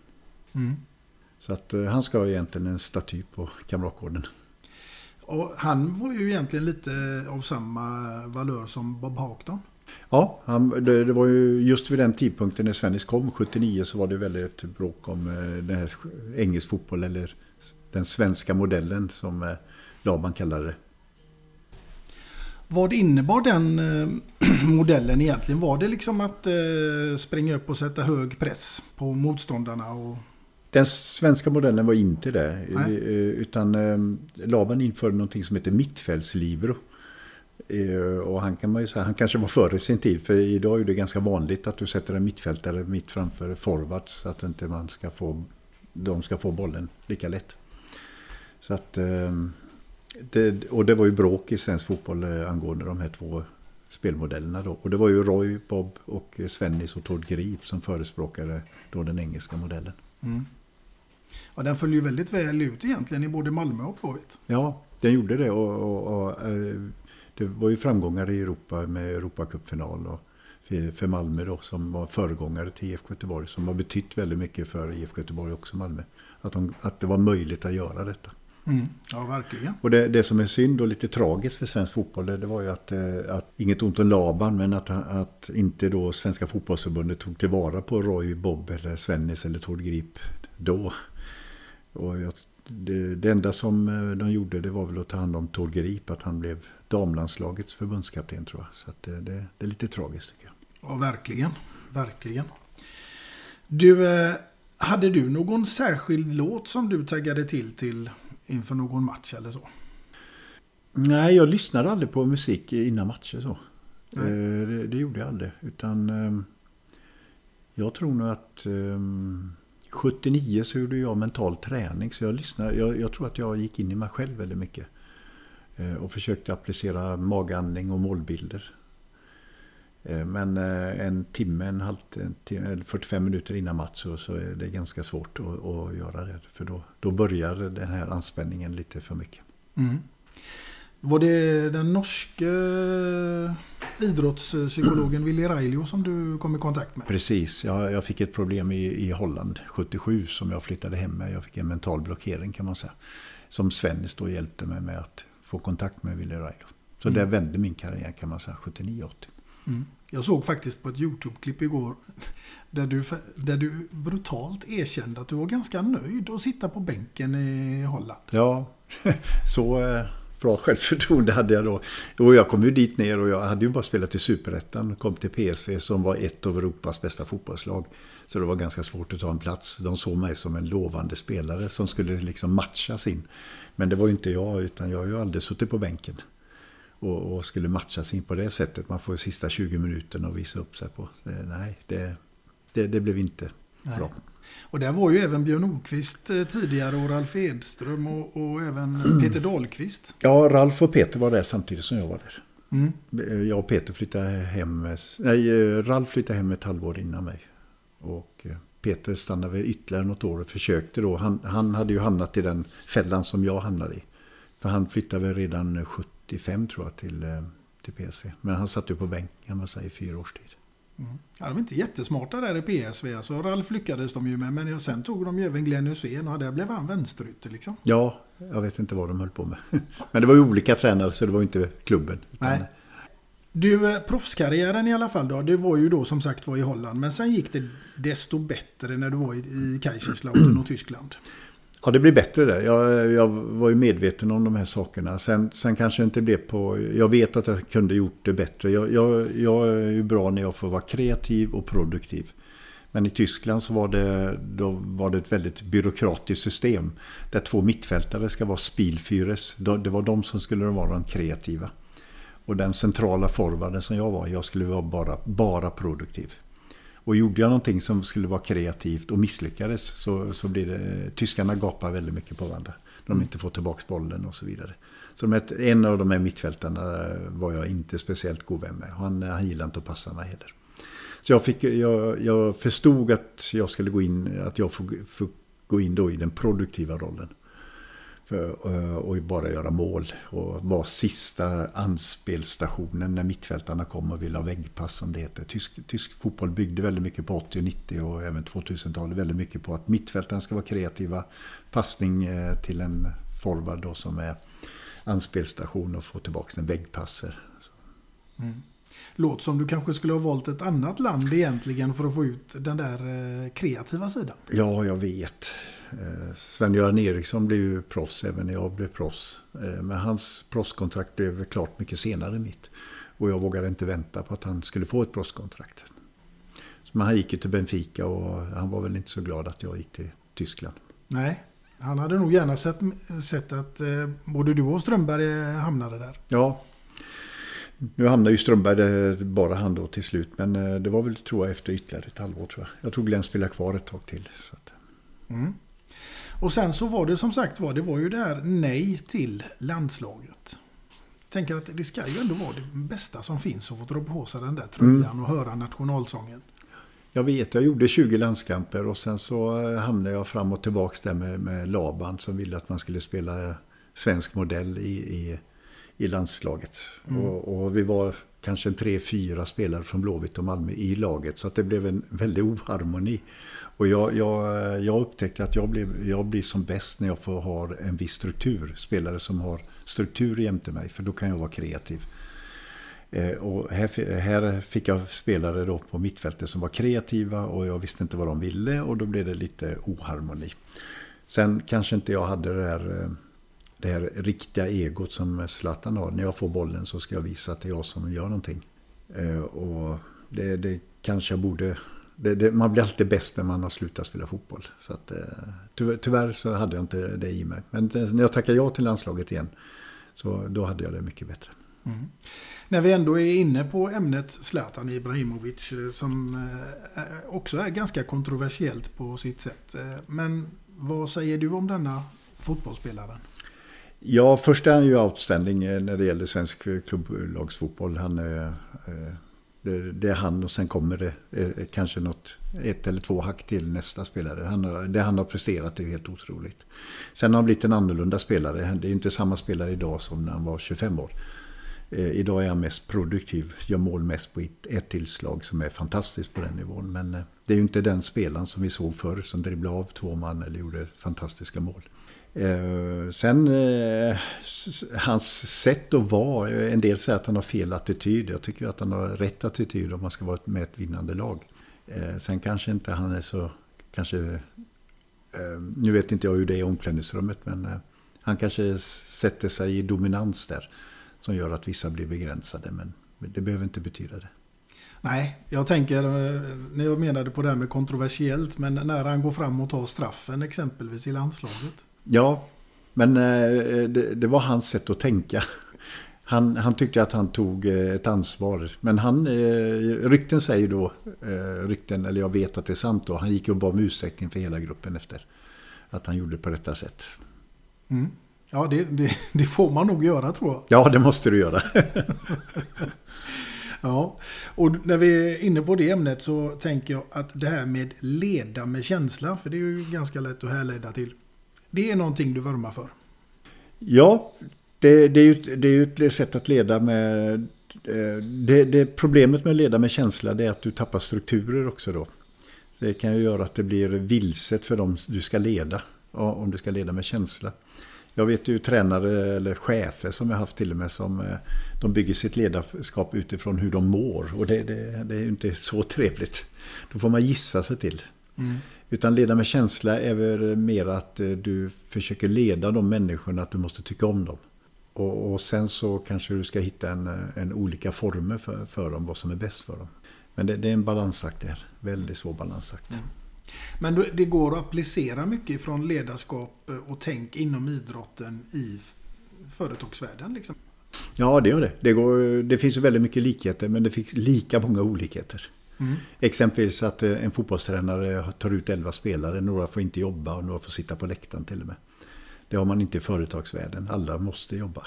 [SPEAKER 4] Mm.
[SPEAKER 5] Så att eh, han ska ha egentligen en staty på Kamratgården.
[SPEAKER 4] Och han var ju egentligen lite av samma valör som Bob Houghton.
[SPEAKER 5] Ja, han, det, det var ju just vid den tidpunkten när Svennis kom, 79, så var det väldigt bråk om eh, den här engelsk fotboll eller den svenska modellen som eh, Laban kallade det.
[SPEAKER 4] Vad innebar den eh, modellen egentligen? Var det liksom att eh, springa upp och sätta hög press på motståndarna? Och...
[SPEAKER 5] Den svenska modellen var inte det.
[SPEAKER 4] Nej.
[SPEAKER 5] Eh, Utan Laban införde någonting som heter mittfältslibero. Eh, Och han kan man ju säga, han kanske var före sin tid. För idag är det ganska vanligt att du sätter en mittfältare mitt framför forwards. Så att inte man ska få, de ska få bollen lika lätt. Så att, det, och det var ju bråk i svensk fotboll eh, angående de här två spelmodellerna då. Och det var ju Roy, Bob och Svennis och Tord Grip som förespråkade då den engelska modellen.
[SPEAKER 4] Mm. Ja, den föll ju väldigt väl ut egentligen i både Malmö och Blåvitt.
[SPEAKER 5] Ja, den gjorde det och, och, och eh, det var ju framgångar i Europa med Europacupfinal och för Malmö då som var föregångare till IFK Göteborg som har betytt väldigt mycket för IFK Göteborg också Malmö. Att, de, att det var möjligt att göra detta.
[SPEAKER 4] Mm. Ja, verkligen.
[SPEAKER 5] Och det, det som är synd och lite tragiskt för svensk fotboll det, det var ju att, eh, att inget ont om Laban men att, att inte då Svenska fotbollsförbundet tog tillvara på Roy, Bob eller Svennis eller Tord Grip då. Och jag, det, det enda som eh, de gjorde det var väl att ta hand om Tord Grip, att han blev damlandslagets förbundskapten tror jag. Så att det, det, det är lite tragiskt tycker jag.
[SPEAKER 4] Ja, verkligen. Verkligen. Du, eh, hade du någon särskild låt som du taggade till till inför någon match eller så?
[SPEAKER 5] Nej, jag lyssnade aldrig på musik innan matcher så. Eh, Det, det gjorde jag aldrig. Utan ehm, jag tror nog att ehm, 79 så gjorde jag mental träning. Så jag lyssnade. Jag, jag tror att jag gick in i mig själv väldigt mycket. Eh, Och försökte applicera magandning och målbilder. Eh, Men eh, en timme, en halv, en timme, eller 45 minuter innan match så, så är det ganska svårt att, att göra det. För då, då börjar den här anspänningen lite för mycket.
[SPEAKER 4] Mm. Var det den norske idrottspsykologen Willy Railio som du kom i kontakt med?
[SPEAKER 5] Precis, jag, jag fick ett problem i, i Holland 77 som jag flyttade hem med. Jag fick en mental blockering kan man säga. Som Svennis då hjälpte mig med att få kontakt med Willy Railo. Så
[SPEAKER 4] Mm.
[SPEAKER 5] det vände min karriär kan man säga, 79-80.
[SPEAKER 4] Mm. Jag såg faktiskt på ett YouTube-klipp igår där du, där du brutalt erkände att du var ganska nöjd att sitta på bänken i Holland.
[SPEAKER 5] Ja, så eh, bra självförtroende hade jag då. Och jag kom ju dit ner och jag hade ju bara spelat i Superettan och kom till PSV som var ett av Europas bästa fotbollslag. Så det var ganska svårt att ta en plats. De såg mig som en lovande spelare som skulle liksom matchas in. Men det var ju inte jag, utan jag har ju aldrig suttit på bänken. Och, och skulle matchas in på det sättet. Man får sista 20 minuterna att visa upp sig på. Det, nej, det, det, det blev inte
[SPEAKER 4] Nej.
[SPEAKER 5] bra.
[SPEAKER 4] Och där var ju även Björn Nordqvist eh, tidigare och Ralf Edström och, och även Peter Dahlqvist.
[SPEAKER 5] Ja, Ralf och Peter var där samtidigt som jag var där.
[SPEAKER 4] Mm.
[SPEAKER 5] Jag och Peter flyttade hem, nej, eh, Ralf flyttade hem ett halvår innan mig. Och eh, Peter stannade ytterligare något år och försökte då. Han, han hade ju hamnat i den fällan som jag hamnade i. För han flyttade väl redan 75 tror jag till, eh, till PSV. Men han satt ju på bänken i fyra års tid.
[SPEAKER 4] Ja, de är inte jättesmarta där i PSV. Alltså, Ralf lyckades de ju med. Men sen tog de ju även Glenn Hysén och där blev han vänsterytter liksom.
[SPEAKER 5] Ja, jag vet inte vad de höll på med. Men det var ju olika tränare så det var ju inte klubben. utan-
[SPEAKER 4] Nej. Du, eh, proffskarriären i alla fall då. Det var ju då som sagt var i Holland. Men sen gick det desto bättre när du var i, i Kaiserslautern och Tyskland.
[SPEAKER 5] Ja, det blir bättre där. Jag, jag var ju medveten om de här sakerna. Sen, sen kanske det inte blev på... Jag vet att jag kunde gjort det bättre. Jag, jag, jag är ju bra när jag får vara kreativ och produktiv. Men i Tyskland så var det, då var det ett väldigt byråkratiskt system. Där två mittfältare ska vara Spielführes. Det var de som skulle vara de kreativa. Och den centrala forwarden som jag var, jag skulle vara bara, bara produktiv. Och gjorde jag någonting som skulle vara kreativt och misslyckades så, så blir det... Tyskarna gapar väldigt mycket på varandra. De inte får tillbaka bollen och så vidare. Så ett, en av de här mittfältarna var jag inte speciellt god vän med. Han, han gillade inte att passa mig heller. Så jag, fick, jag, jag förstod att jag skulle gå in, att jag får, får gå in då i den produktiva rollen. För, eh, och bara göra mål och vara sista anspelstationen när mittfältarna kom och ville ha väggpass som det heter. Tysk, tysk fotboll byggde väldigt mycket på 80 och 90 och även 2000-talet väldigt mycket på att mittfältarna ska vara kreativa. Passning eh, till en forward då som är anspelstation och få tillbaka en väggpasser.
[SPEAKER 4] Låt som du kanske skulle ha valt ett annat land egentligen för att få ut den där eh, kreativa sidan.
[SPEAKER 5] Ja, jag vet. Eh, Sven-Göran Eriksson blev ju proffs även när jag blev proffs. Eh, Men hans proffskontrakt blev klart mycket senare än mitt. Och jag vågade inte vänta på att han skulle få ett proffskontrakt. Men han gick ju till Benfica och han var väl inte så glad att jag gick till Tyskland.
[SPEAKER 4] Nej, han hade nog gärna sett, sett att eh, både du och Strömberg hamnade där.
[SPEAKER 5] Ja, nu hamnade ju Strömberg där, bara han då till slut. Men eh, det var väl tror jag efter ytterligare ett halvår tror jag. Jag tror Glenn spelade kvar ett tag till. Så att,
[SPEAKER 4] Mm. Och sen så var det som sagt var, det var ju det här nej till landslaget. Tänker att det ska ju ändå vara det bästa som finns att få dra på sig den där tröjan och höra nationalsången.
[SPEAKER 5] Jag vet, jag gjorde 20 landskamper och sen så eh, hamnade jag fram och tillbaks där med, med Laban som ville att man skulle spela svensk modell i, i, i landslaget. Och, och vi var kanske tre, fyra spelare från Blåvitt och Malmö i laget så att det blev en väldig oharmoni. Och jag, jag, jag upptäckte att jag, blir, jag blir som bäst när jag får ha en viss struktur. Spelare som har struktur jämte mig för då kan jag vara kreativ. Eh, och här, här fick jag spelare då på mittfältet som var kreativa och jag visste inte vad de ville och då blev det lite oharmoni. Sen kanske inte jag hade det här, eh, det här riktiga egot som Zlatan har. När jag får bollen så ska jag visa att det är jag som gör någonting. Eh, och det, det kanske jag borde... Det, det, man blir alltid bäst när man har slutat spela fotboll. Så att, eh, tyvärr, så hade jag inte det i mig. Men det- när jag tackade ja till landslaget igen så då hade jag det mycket bättre.
[SPEAKER 4] När vi ändå är inne på ämnet Zlatan Ibrahimovic eh, som eh, också är ganska kontroversiellt på sitt sätt. Eh, Men vad säger du om denna fotbollsspelaren?
[SPEAKER 5] Ja, först är han ju outstanding eh, när det gäller svensk eh, klubblagsfotboll. Han, eh, eh, det, det är han och sen kommer det eh, kanske något, ett eller två hack till nästa spelare. Han har, det han har presterat är helt otroligt. Sen har han blivit en annorlunda spelare. Det är ju inte samma spelare idag som när han var 25 år. Eh, idag är han mest produktiv, gör mål mest på ett, ett tillslag som är fantastiskt på den nivån. Men eh, det är ju inte den spelaren som vi såg förr som dribblade av två man eller gjorde fantastiska mål. Eh, sen eh, hans sätt att vara, eh, en del säger att han har fel attityd. Jag tycker att han har rätt attityd om man ska vara med ett vinnande lag. Eh, sen kanske inte han är så, kanske, eh, nu vet inte jag hur det är i omklädningsrummet, men eh, han kanske sätter sig i dominans där. Som gör att vissa blir begränsade, men det behöver inte betyda det.
[SPEAKER 4] Nej, jag tänker eh, när jag menade på det här med kontroversiellt, men när han går fram och tar straffen exempelvis i landslaget.
[SPEAKER 5] Ja, men eh, det, det var hans sätt att tänka. Han, han tyckte att han tog eh, ett ansvar. Men han, eh, rykten säger då, rykten, eller jag vet att det är sant då, han gick och bad om ursäkt inför hela gruppen efter att han gjorde på detta sätt.
[SPEAKER 4] Mm. Ja, det, det, det får man nog göra tror jag.
[SPEAKER 5] Ja, det måste du göra.
[SPEAKER 4] Ja, och när vi är inne på det ämnet så tänker jag att det här med leda med känsla, för det är ju ganska lätt att härleda till. Det är någonting du vurmar för.
[SPEAKER 5] Ja, det, det, är ju, det är ju ett sätt att leda med... eh, Det, det problemet med att leda med känsla det är att du tappar strukturer också då. Så det kan ju göra att det blir vilset för dem du ska leda. Om du ska leda med känsla. Jag vet ju tränare eller chefer som jag haft till och med som eh, de bygger sitt ledarskap utifrån hur de mår. Och det, det, det är ju inte så trevligt. Då får man gissa sig till. Utan leda med känsla är väl mer att eh, du försöker leda de människorna att du måste tycka om dem. Och, och sen så kanske du ska hitta en, eh, en olika former för, för dem, vad som är bäst för dem. Men det, det är en balansakt det här. Väldigt svår balansakt.
[SPEAKER 4] Men då- det går att applicera mycket från ledarskap eh, och tänk inom idrotten i företagsvärlden. Liksom.
[SPEAKER 5] Ja, det gör det. Det, går, det finns väldigt mycket likheter, men det finns lika många olikheter. Exempelvis att eh, en fotbollstränare tar ut 11 spelare, några får inte jobba och några får sitta på läktaren till och med. Det har man inte i företagsvärlden, alla måste jobba.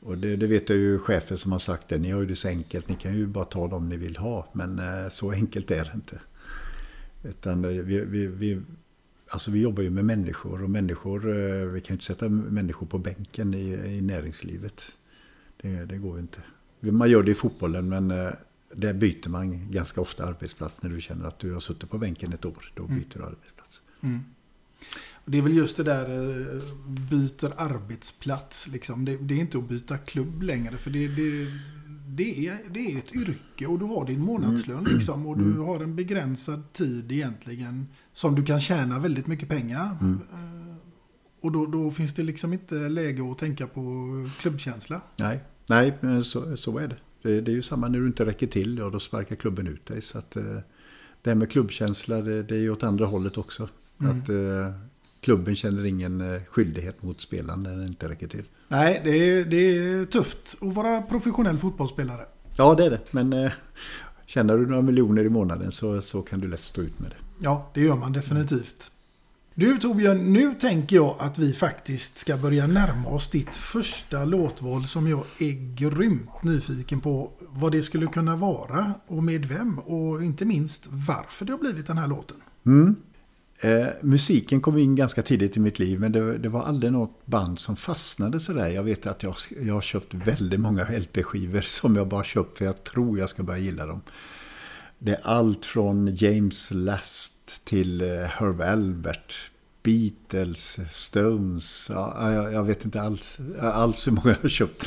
[SPEAKER 5] Och det, det vet jag ju chefer som har sagt det, ni har ju det så enkelt, ni kan ju bara ta dem ni vill ha. Men eh, så enkelt är det inte. Utan eh, vi, vi, vi, alltså vi jobbar ju med människor och människor, vi kan ju inte sätta människor på bänken i, i näringslivet. Det, det går ju inte. Man gör det i fotbollen men där byter man ganska ofta arbetsplats när du känner att du har suttit på bänken ett år. Då byter du arbetsplats.
[SPEAKER 4] Och det är väl just det där eh, byter arbetsplats. Liksom. Det, det är inte att byta klubb längre. För det, det, det, är, det är ett yrke och du har din månadslön. Liksom, och du har en begränsad tid egentligen som du kan tjäna väldigt mycket pengar. Eh, Och då, då finns det liksom inte läge att tänka på klubbkänsla.
[SPEAKER 5] Nej, nej så, så är det. Det. Det är ju samma när du inte räcker till och då sparkar klubben ut dig. Så att, eh, det här med klubbkänsla det, det är ju åt andra hållet också. Att eh, klubben känner ingen eh, skyldighet mot spelaren när den inte räcker till.
[SPEAKER 4] Nej, det är, det är tufft att vara professionell fotbollsspelare.
[SPEAKER 5] Ja, det är det. Men eh, tjänar du några miljoner i månaden så, så kan du lätt stå ut med det.
[SPEAKER 4] Ja, det gör man definitivt. Du Torbjörn, nu tänker jag att vi faktiskt ska börja närma oss ditt första låtval som jag är grymt nyfiken på vad det skulle kunna vara och med vem och inte minst varför det har blivit den här låten. Mm.
[SPEAKER 5] Eh, musiken kom in ganska tidigt i mitt liv men det, det var aldrig något band som fastnade sådär. Jag vet att jag, jag har köpt väldigt många LP-skivor som jag bara köpt för jag tror jag ska börja gilla dem. Det är allt från James Last till eh, Herb Albert, Beatles, Stones. Ja, jag, jag vet inte alls, alls hur många jag har köpt.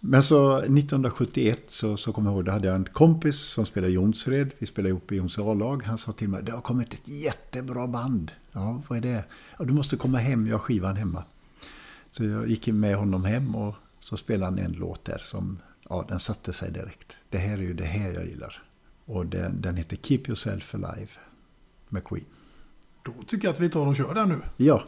[SPEAKER 5] Men så 1971 så, så kommer jag ihåg, då hade jag en kompis som spelade i Jonsered. Vi spelade ihop i Jons A-lag. Han sa till mig, det har kommit ett jättebra band. Ja, vad är det? Ja, du måste komma hem, jag har skivan hemma. Så jag gick med honom hem och så spelade han en låt där som, ja, den satte sig direkt. Det här är ju det här jag gillar. Och den, den heter Keep Yourself Alive med Queen.
[SPEAKER 4] Då tycker jag att vi tar och kör den nu.
[SPEAKER 5] Ja,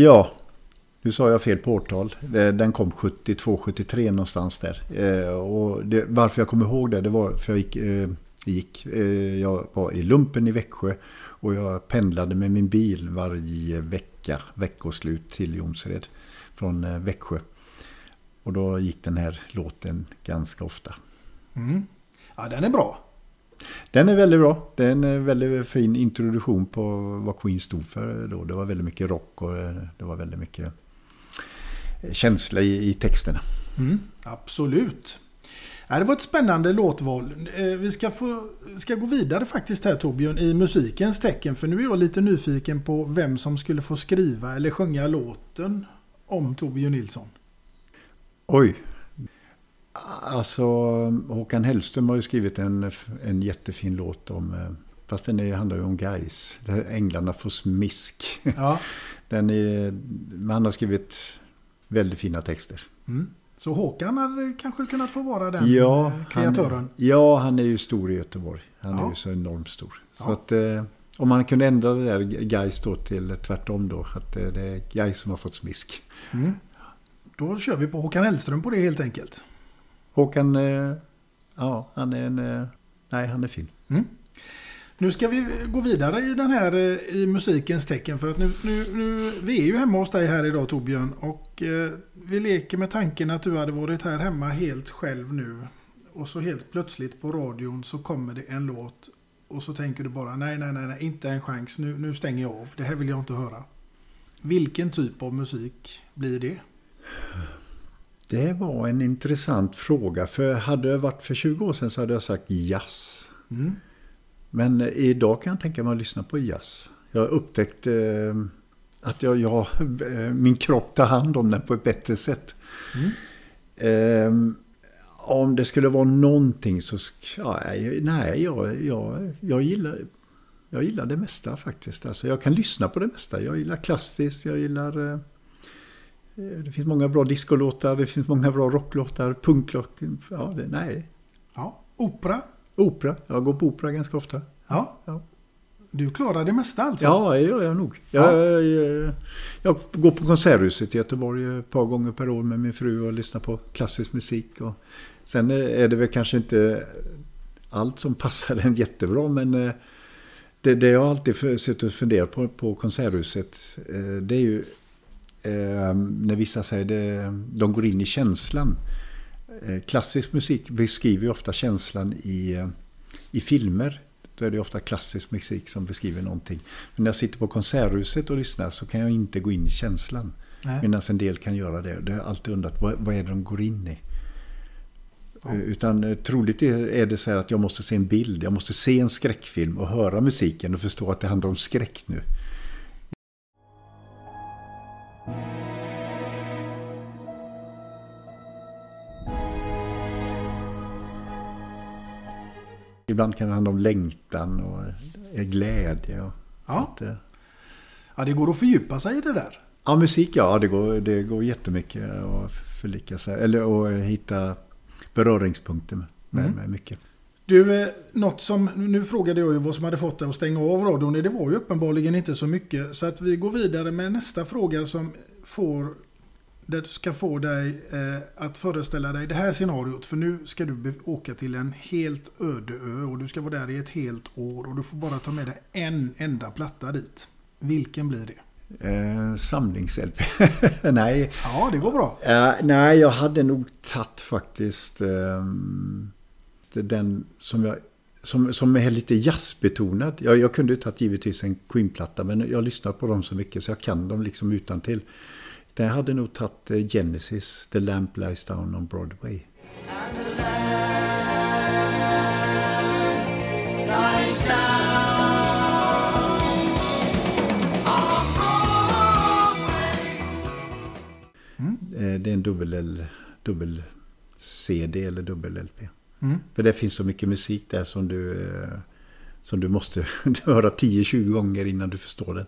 [SPEAKER 5] Ja, nu sa jag fel på årtal. Eh, den kom 72-73 någonstans där. Eh, och det, varför jag kommer ihåg det, det var för jag gick, eh, gick eh, jag var i lumpen i Växjö och jag pendlade med min bil varje vecka, veckoslut till Jonsered från Växjö. Och då gick den här låten ganska ofta.
[SPEAKER 4] Mm. Ja, den är bra.
[SPEAKER 5] Den är väldigt bra. Det är en väldigt fin introduktion på vad Queen stod för då. Det var väldigt mycket rock och eh, det var väldigt mycket eh, känsla i, i texterna.
[SPEAKER 4] Mm, absolut. Ja, det var ett spännande låtval. Eh, Vi ska, få, ska gå vidare faktiskt här Torbjörn i musikens tecken. För nu är jag lite nyfiken på vem som skulle få skriva eller sjunga låten om Torbjörn Nilsson.
[SPEAKER 5] Oj. Alltså Håkan Hellström har ju skrivit en, en jättefin låt om, eh, fast den är, handlar ju om guys. Änglarna får smisk.
[SPEAKER 4] Ja.
[SPEAKER 5] Den är, han har skrivit väldigt fina texter.
[SPEAKER 4] Mm. Så Håkan hade kanske kunnat få vara den
[SPEAKER 5] Ja,
[SPEAKER 4] eh, kreatören.
[SPEAKER 5] Han, ja, han är ju stor i Göteborg. Han
[SPEAKER 4] Ja.
[SPEAKER 5] är ju så enormt stor. Så
[SPEAKER 4] Ja.
[SPEAKER 5] att, eh, om man kunde ändra det där guys då till tvärtom då. Att det är guys som har fått smisk.
[SPEAKER 4] Mm. Då kör vi på Håkan Hellström på det helt enkelt.
[SPEAKER 5] Håkan, eh, ja, han är en... Eh, nej, han är fin. Mm.
[SPEAKER 4] Nu ska vi gå vidare i den här eh, i musikens tecken för att nu, nu, nu vi är ju hemma hos dig här idag Torbjörn och eh, vi leker med tanken att du hade varit här hemma helt själv nu och så helt plötsligt på radion så kommer det en låt och så tänker du bara nej, nej, nej, nej inte en chans, nu, nu stänger jag av, det här vill jag inte höra. Vilken typ av musik blir det?
[SPEAKER 5] Det var en intressant fråga. För hade det varit för 20 år sedan så hade jag sagt jazz.
[SPEAKER 4] Mm.
[SPEAKER 5] Men eh, idag kan jag tänka mig att lyssna på jazz. Jag upptäckte eh, att jag, jag, eh, min kropp tar hand om den på ett bättre sätt. Eh, om det skulle vara någonting så... Ja, nej, nej jag, jag, jag, gillar, jag gillar det mesta faktiskt. Alltså, jag kan lyssna på det mesta. Jag gillar klassiskt, jag gillar... eh, Det finns många bra discolåtar, det finns många bra rocklåtar, punkrock. Ja, det, nej.
[SPEAKER 4] Ja, opera.
[SPEAKER 5] Opera. Jag går på opera ganska ofta.
[SPEAKER 4] Ja.
[SPEAKER 5] Ja.
[SPEAKER 4] Du klarar det mesta alltså?
[SPEAKER 5] Ja, det gör jag nog. Jag, jag, jag går på Konserthuset i Göteborg ett par gånger per år med min fru och lyssnar på klassisk musik. Och sen är det väl kanske inte allt som passar en jättebra, men eh, det, det jag alltid suttit och funderat på på Konserthuset, eh, det är ju eh, när vissa säger det, de går in i känslan. Eh, Klassisk musik beskriver ofta känslan i, i filmer. då är det ofta klassisk musik som beskriver någonting. Men när jag sitter på Konserthuset och lyssnar så kan jag inte gå in i känslan. Medan en del kan göra det. Det har jag alltid undrat, vad, vad är det de går in i? Eh, Utan eh, troligt är är det så här att jag måste se en bild, jag måste se en skräckfilm och höra musiken och förstå att det handlar om skräck nu. Ibland kan det handla om längtan och eh, glädje. Och
[SPEAKER 4] Ja.
[SPEAKER 5] att, eh,
[SPEAKER 4] ja, det går att fördjupa sig i det där.
[SPEAKER 5] Ja, musik ja, det går, det går jättemycket att förlika sig. Eller att hitta beröringspunkter med,
[SPEAKER 4] Mm.
[SPEAKER 5] med mycket.
[SPEAKER 4] Du, eh, något som, nu frågade jag ju vad som hade fått dig att stänga av radion. Det var ju uppenbarligen inte så mycket. Så att vi går vidare med nästa fråga som får, där du ska få dig eh, att föreställa dig det här scenariot. För nu ska du åka till en helt öde ö och du ska vara där i ett helt år. Och du får bara ta med dig en enda platta dit. Vilken blir det?
[SPEAKER 5] Eh, Samlings-LP. nej.
[SPEAKER 4] Ja, det går bra.
[SPEAKER 5] Eh, nej, jag hade nog tagit faktiskt det- den som jag som, som är lite jazzbetonad. Jag, jag kunde ju tagit givetvis en Queen-platta men jag har lyssnat på dem så mycket så jag kan dem liksom utan till. Jag hade nog tagit eh, Genesis, The Lamp Lies Down on Broadway. Eh, Det är en dubbel, L- dubbel eller dubbel LP.
[SPEAKER 4] Mm.
[SPEAKER 5] För det finns så mycket musik där som du, eh, som du måste höra 10-20 gånger innan du förstår den.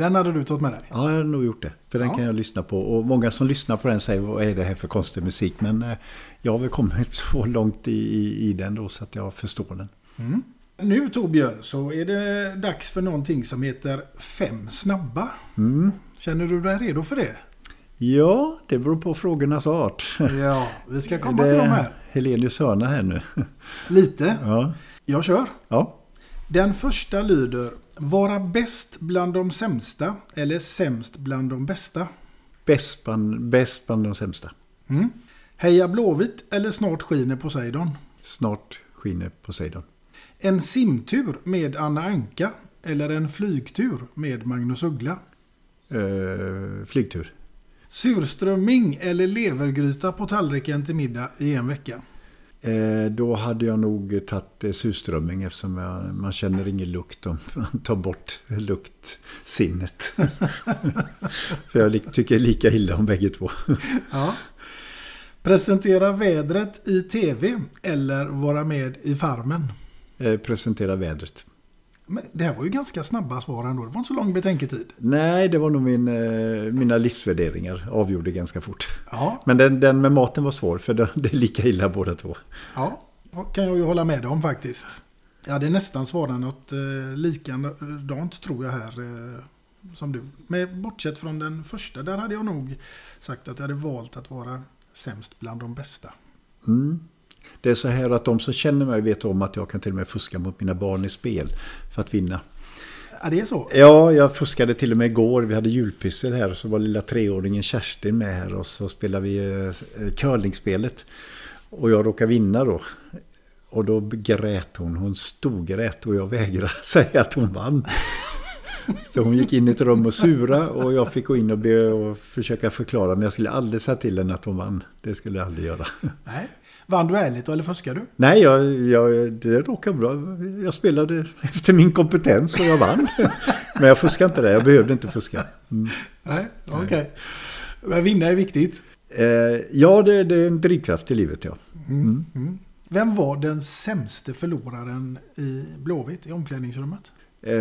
[SPEAKER 4] Den hade du tagit med dig.
[SPEAKER 5] Ja, jag har nog gjort det. För den
[SPEAKER 4] Ja.
[SPEAKER 5] kan jag lyssna på. Och många som lyssnar på den säger vad är det här för konstig musik? Men eh, jag har väl kommit så långt i, i, i den då så att jag förstår den.
[SPEAKER 4] Nu Torbjörn så är det dags för någonting som heter Fem snabba.
[SPEAKER 5] Mm.
[SPEAKER 4] Känner du dig redo för det?
[SPEAKER 5] Ja, det beror på frågornas art.
[SPEAKER 4] Ja, vi ska komma till de här.
[SPEAKER 5] Helenius hörna här nu.
[SPEAKER 4] Lite.
[SPEAKER 5] Ja.
[SPEAKER 4] Jag kör.
[SPEAKER 5] ja.
[SPEAKER 4] Den första lyder Vara bäst bland de sämsta eller sämst bland de bästa.
[SPEAKER 5] Bäst bland, bäst bland de sämsta.
[SPEAKER 4] Mm. Heja Blåvitt eller snart skiner Poseidon.
[SPEAKER 5] Snart skiner Poseidon.
[SPEAKER 4] En simtur med Anna Anka eller en flygtur med Magnus Uggla.
[SPEAKER 5] Eh, flygtur.
[SPEAKER 4] Surströmming eller levergryta på tallriken till middag i en vecka.
[SPEAKER 5] Eh, då hade jag nog tagit eh, surströmming eftersom jag, man känner ingen lukt om man tar bort luktsinnet. För jag tycker lika illa om bägge två.
[SPEAKER 4] Ja. Presentera vädret i tv eller vara med i Farmen.
[SPEAKER 5] Eh, presentera vädret.
[SPEAKER 4] Men det här var ju ganska snabba svar ändå. Det var inte så lång betänketid.
[SPEAKER 5] Nej, det var nog min, eh, mina livsvärderingar avgjorde ganska fort.
[SPEAKER 4] Ja,
[SPEAKER 5] Men den, den med maten var svår för det, det är lika illa båda två.
[SPEAKER 4] ja. Och kan jag ju hålla med om faktiskt. Jag hade nästan svarat något eh, likadant tror jag här. Eh, som du. Men bortsett från den första. Där hade jag nog sagt att jag hade valt att vara sämst bland de bästa.
[SPEAKER 5] Mm. Det är så här att de som känner mig vet om att jag kan till och med fuska mot mina barn i spel för att vinna.
[SPEAKER 4] Ja, det är så.
[SPEAKER 5] Ja, jag fuskade till och med igår. Vi hade julpyssel här och så var lilla treåringen Kerstin med här och så spelade vi eh, curlingspelet. Och jag råkade vinna då. Och då grät hon. Hon storgrät och jag vägrade säga att hon vann. Så hon gick in i ett rum och sura och jag fick gå in och be och försöka förklara. Men jag skulle aldrig säga till henne att hon vann. Det skulle jag aldrig göra.
[SPEAKER 4] Nej. Vann du ärligt eller fuskar du?
[SPEAKER 5] Nej, jag, jag, det råkade bra. Jag spelade efter min kompetens och jag vann. Men jag fuskade inte det. Jag behövde inte fuska. Mm.
[SPEAKER 4] Nej, okej. Men vinna är viktigt.
[SPEAKER 5] Eh, ja, det, det är en drivkraft i livet, ja.
[SPEAKER 4] Vem var den sämste förloraren i Blåvitt i omklädningsrummet?
[SPEAKER 5] Eh,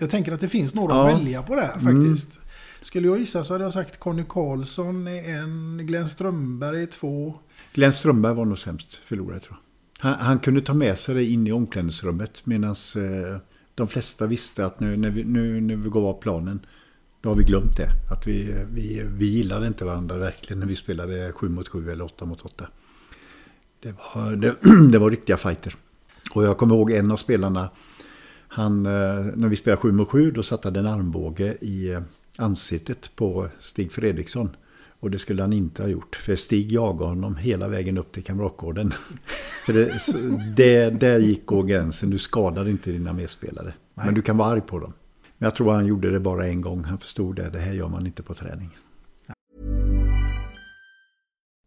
[SPEAKER 4] Jag tänker att det finns några
[SPEAKER 5] Ja.
[SPEAKER 4] att välja på det här faktiskt. Skulle jag gissa så hade jag sagt Conny Karlsson är en, Glenn Strömberg är två.
[SPEAKER 5] Glenn Strömberg var nog sämst förlorare, tror jag. Han, han kunde ta med sig det in i omklädningsrummet medan eh, de flesta visste att nu när vi, nu när vi går av planen då har vi glömt det. Att vi, vi, vi gillade inte varandra verkligen när vi spelade 7 mot 7 eller 8 mot 8. Det var, det, det var riktiga fighter. Och jag kommer ihåg en av spelarna, han, eh, när vi spelade 7 mot 7 då satte han en armbåge i eh, ansiktet på Stig Fredriksson. Och det skulle han inte ha gjort. För Stig jagade honom hela vägen upp till Kamratgården. för det, så- det, där gick gå gränsen. Du skadar inte dina medspelare. Men du kan vara arg på dem. Men jag tror han gjorde det bara en gång. Han förstod det. Det här gör man inte på träning.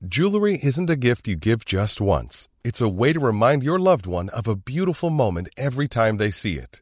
[SPEAKER 6] Jewelry isn't a gift you give just once. It's a way to remind your loved one of a beautiful moment every time they see it.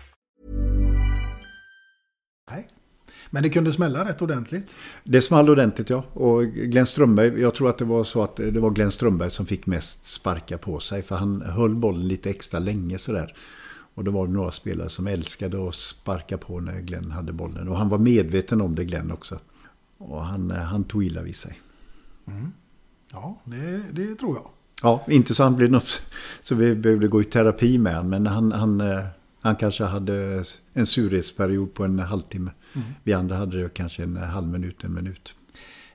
[SPEAKER 4] Nej. Men det kunde smälla rätt ordentligt.
[SPEAKER 5] Det small ordentligt ja. Och Glenn Strömberg, jag tror att det var så att det var Glenn Strömberg som fick mest sparka på sig. För han höll bollen lite extra länge sådär. Och det var några spelare som älskade att sparka på när Glenn hade bollen. Och han var medveten om det Glenn också. Och han, han tog illa vid sig.
[SPEAKER 4] Mm. Ja, det, det tror jag.
[SPEAKER 5] Ja, inte så han blev något, så vi behövde gå i terapi med honom. Men han, han, eh, han kanske hade en surhetsperiod på en halvtimme.
[SPEAKER 4] Mm.
[SPEAKER 5] Vi andra hade det kanske en halv minut, en minut.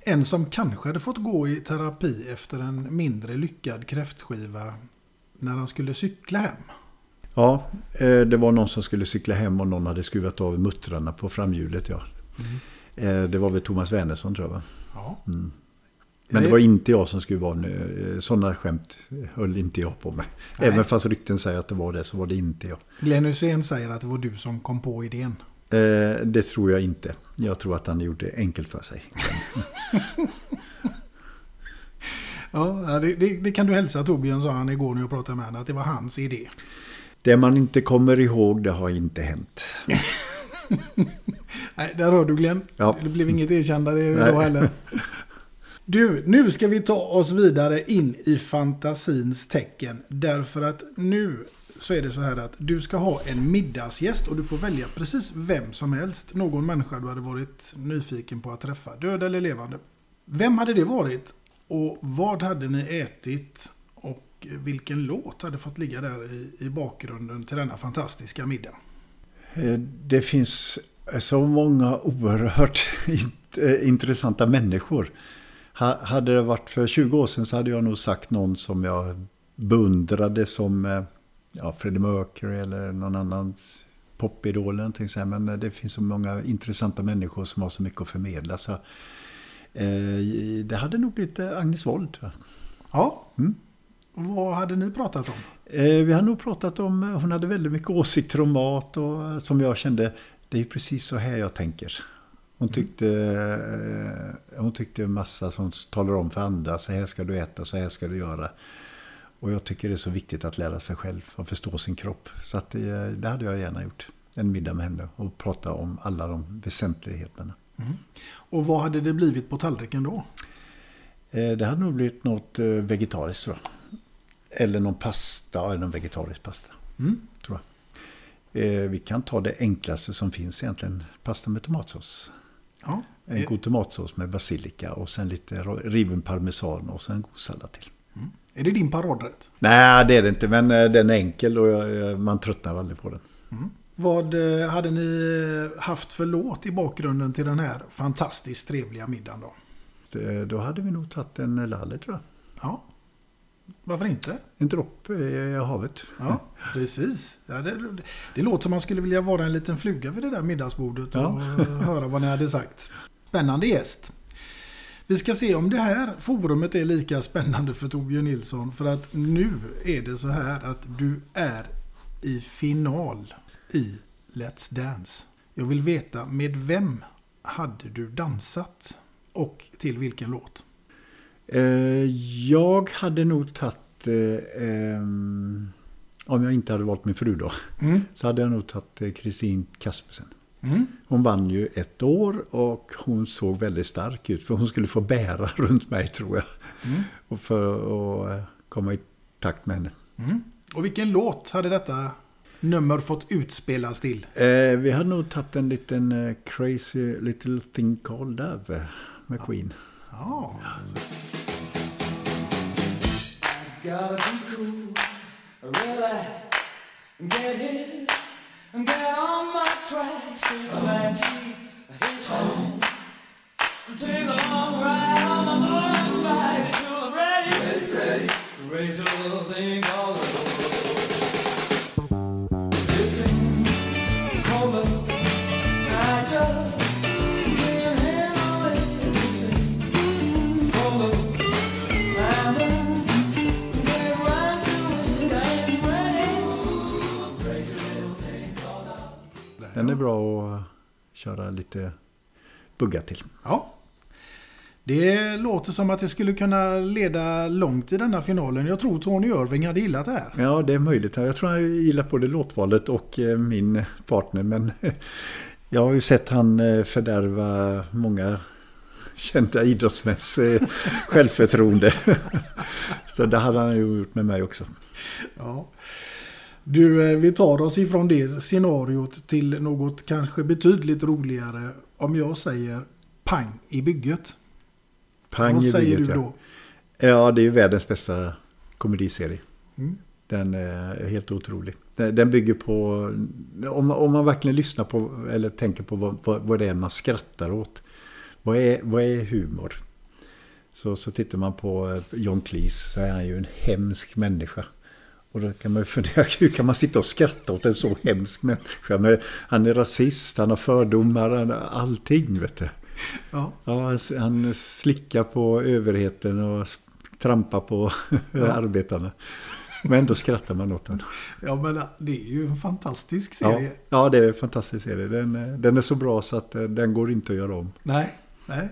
[SPEAKER 4] En som kanske hade fått gå i terapi efter en mindre lyckad kräftskiva när han skulle cykla hem.
[SPEAKER 5] Ja, eh, det var någon som skulle cykla hem och någon hade skruvat av muttrarna på framhjulet. Ja. Eh, Det var väl Thomas Wernersson tror jag. va?
[SPEAKER 4] Ja.
[SPEAKER 5] Mm. Men det var inte jag som skulle vara nu. Sådana skämt höll inte jag på med.
[SPEAKER 4] Nej.
[SPEAKER 5] Även fast rykten säger att det var det så var det inte jag.
[SPEAKER 4] Glenn Hysén säger att det var du som kom på idén.
[SPEAKER 5] Eh, Det tror jag inte. Jag tror att han gjorde det enkelt för sig.
[SPEAKER 4] Ja, det, det, det kan du hälsa Torbjörn, sa han igår när jag pratade med honom, att det var hans idé.
[SPEAKER 5] Det man inte kommer ihåg, det har inte hänt.
[SPEAKER 4] Nej, där hör du Glenn.
[SPEAKER 5] Ja.
[SPEAKER 4] Det blev inget erkännande då heller. Du, nu ska vi ta oss vidare in i fantasins tecken. Därför att nu så är det så här att du ska ha en middagsgäst och du får välja precis vem som helst. Någon människa du hade varit nyfiken på att träffa, död eller levande. Vem hade det varit? Och vad hade ni ätit? Och vilken låt hade fått ligga där i, i bakgrunden till denna fantastiska middag?
[SPEAKER 5] Eh, det finns så många oerhört eh, intressanta människor. Ha- Hade det varit för 20 år sedan så hade jag nog sagt någon som jag beundrade som eh, ja, Freddie Mercury eller någon annan popidol eller någonting så här. Men eh, det finns så många intressanta människor som har så mycket att förmedla. Så, eh, det hade nog blivit eh, Agnes Wold.
[SPEAKER 4] Ja.
[SPEAKER 5] Mm.
[SPEAKER 4] Vad hade ni pratat om?
[SPEAKER 5] Eh, vi har nog pratat om, hon hade väldigt mycket åsikter om mat och som jag kände, det är precis så här jag tänker. Hon tyckte, eh, hon tyckte massa som talar om för andra, så här ska du äta, så här ska du göra. Och jag tycker det är så viktigt att lära sig själv och förstå sin kropp. Så att det, det hade jag gärna gjort. En middag med henne och prata om alla de väsentligheterna.
[SPEAKER 4] Mm. Och vad hade det blivit på tallriken då?
[SPEAKER 5] Eh, Det hade nog blivit något eh, vegetariskt tror jag. Eller någon pasta, eller någon vegetarisk pasta.
[SPEAKER 4] Mm.
[SPEAKER 5] Tror jag. Eh, Vi kan ta det enklaste som finns egentligen. Pasta med tomatsås.
[SPEAKER 4] Ja.
[SPEAKER 5] En god tomatsås med basilika och sen lite riven parmesan och sen en god sallad till.
[SPEAKER 4] Är det din paradrätt?
[SPEAKER 5] Nej, det är det inte. Men eh, den är enkel och jag- man tröttnar aldrig på den.
[SPEAKER 4] Vad eh, hade ni haft för låt i bakgrunden till den här fantastiskt trevliga middagen då?
[SPEAKER 5] Det- Då hade vi nog tagit en lalle tror jag.
[SPEAKER 4] Ja, varför inte?
[SPEAKER 5] En droppe i havet.
[SPEAKER 4] Ja, precis. Ja, det, det låter som man skulle vilja vara en liten fluga vid det där middagsbordet och
[SPEAKER 5] Ja.
[SPEAKER 4] höra vad ni hade sagt. Spännande gäst. Vi ska se om det här forumet är lika spännande för Torbjörn Nilsson. För att nu är det så här att du är i final i Let's Dance. Jag vill veta med vem hade du dansat? Och till vilken låt?
[SPEAKER 5] Eh, Jag hade nog tagit, eh, om jag inte hade valt min fru då,
[SPEAKER 4] Mm.
[SPEAKER 5] så hade jag nog tagit eh, Kristin Kaspersen.
[SPEAKER 4] Mm.
[SPEAKER 5] Hon vann ju ett år och hon såg väldigt stark ut för hon skulle få bära runt mig tror jag.
[SPEAKER 4] Mm.
[SPEAKER 5] Och för att komma i takt med henne.
[SPEAKER 4] Mm. Och vilken låt hade detta nummer fått utspelas till?
[SPEAKER 5] Eh, vi hade nog tagit en liten eh, crazy little thing called love med Queen.
[SPEAKER 4] Ja. Oh.
[SPEAKER 7] Gotta be cool, really get hit and get on my tracks. Take the back seat, hitchhike, take a long ride on my until I'm ready, ready, ready. Raise a little thing called
[SPEAKER 5] Den är bra att köra lite bugga till.
[SPEAKER 4] Ja. Det låter som att det skulle kunna leda långt i denna finalen. Jag tror Tony Irving hade gillat det här.
[SPEAKER 5] Ja, det är möjligt. Jag tror jag gillar både låtvalet och eh, min partner. Men jag har ju sett han eh, fördärva många kända idrottsmäns eh, självförtroende. Så det hade han ju gjort med mig också.
[SPEAKER 4] Ja. Du, eh, vi tar oss ifrån det scenariot till något kanske betydligt roligare. Om jag säger pang i bygget.
[SPEAKER 5] Pang
[SPEAKER 4] Vad
[SPEAKER 5] i
[SPEAKER 4] säger
[SPEAKER 5] bygget,
[SPEAKER 4] du
[SPEAKER 5] ja.
[SPEAKER 4] då?
[SPEAKER 5] Ja, det är ju världens bästa komediserie.
[SPEAKER 4] Mm.
[SPEAKER 5] Den är helt otrolig. Den den bygger på, om, om man verkligen lyssnar på eller tänker på vad, vad, vad det är man skrattar åt. Vad är, vad är humor? Så, så tittar man på eh, John Cleese så är han ju en hemsk människa. Och då kan man ju fundera, hur kan man sitta och skratta åt en så hemsk människa? Men han är rasist, han har fördomar, han allting vet du.
[SPEAKER 4] Ja.
[SPEAKER 5] Ja, han slickar på överheten och trampar på
[SPEAKER 4] Ja.
[SPEAKER 5] arbetarna. Men ändå skrattar man åt den.
[SPEAKER 4] Ja, men det är ju en fantastisk
[SPEAKER 5] Ja,
[SPEAKER 4] serie.
[SPEAKER 5] ja, det är en fantastisk serie. Den, är- den är så bra så att eh, den går inte att göra om.
[SPEAKER 4] Nej, nej.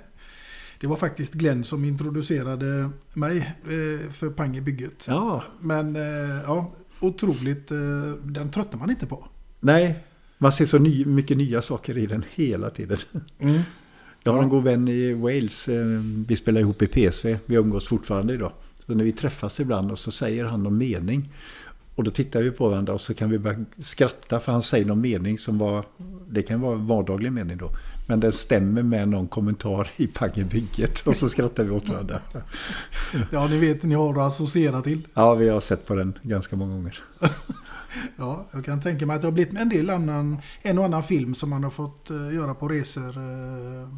[SPEAKER 4] Det var faktiskt Glenn som introducerade mig eh, för pang i bygget.
[SPEAKER 5] Ja.
[SPEAKER 4] Men eh, ja, otroligt. eh, Den tröttnar man inte på.
[SPEAKER 5] Nej, man ser så ny, mycket nya saker i den hela tiden.
[SPEAKER 4] Mm.
[SPEAKER 5] Jag har en god vän i Wales. Vi spelar ihop i PSV. Vi umgås fortfarande idag. Så när vi träffas ibland och så säger han någon mening. Och då tittar vi på varandra och så kan vi börja skratta för han säger någon mening som var... Det kan vara vardaglig mening då. Men den stämmer med någon kommentar i Paggebygget. Och så skrattar vi åt varandra.
[SPEAKER 4] Ja, ni vet, ni har att associera till.
[SPEAKER 5] Ja, vi har sett på den ganska många gånger.
[SPEAKER 4] Ja, jag kan tänka mig att det har blivit en del annan, en och annan film som man har fått eh, göra på resor eh,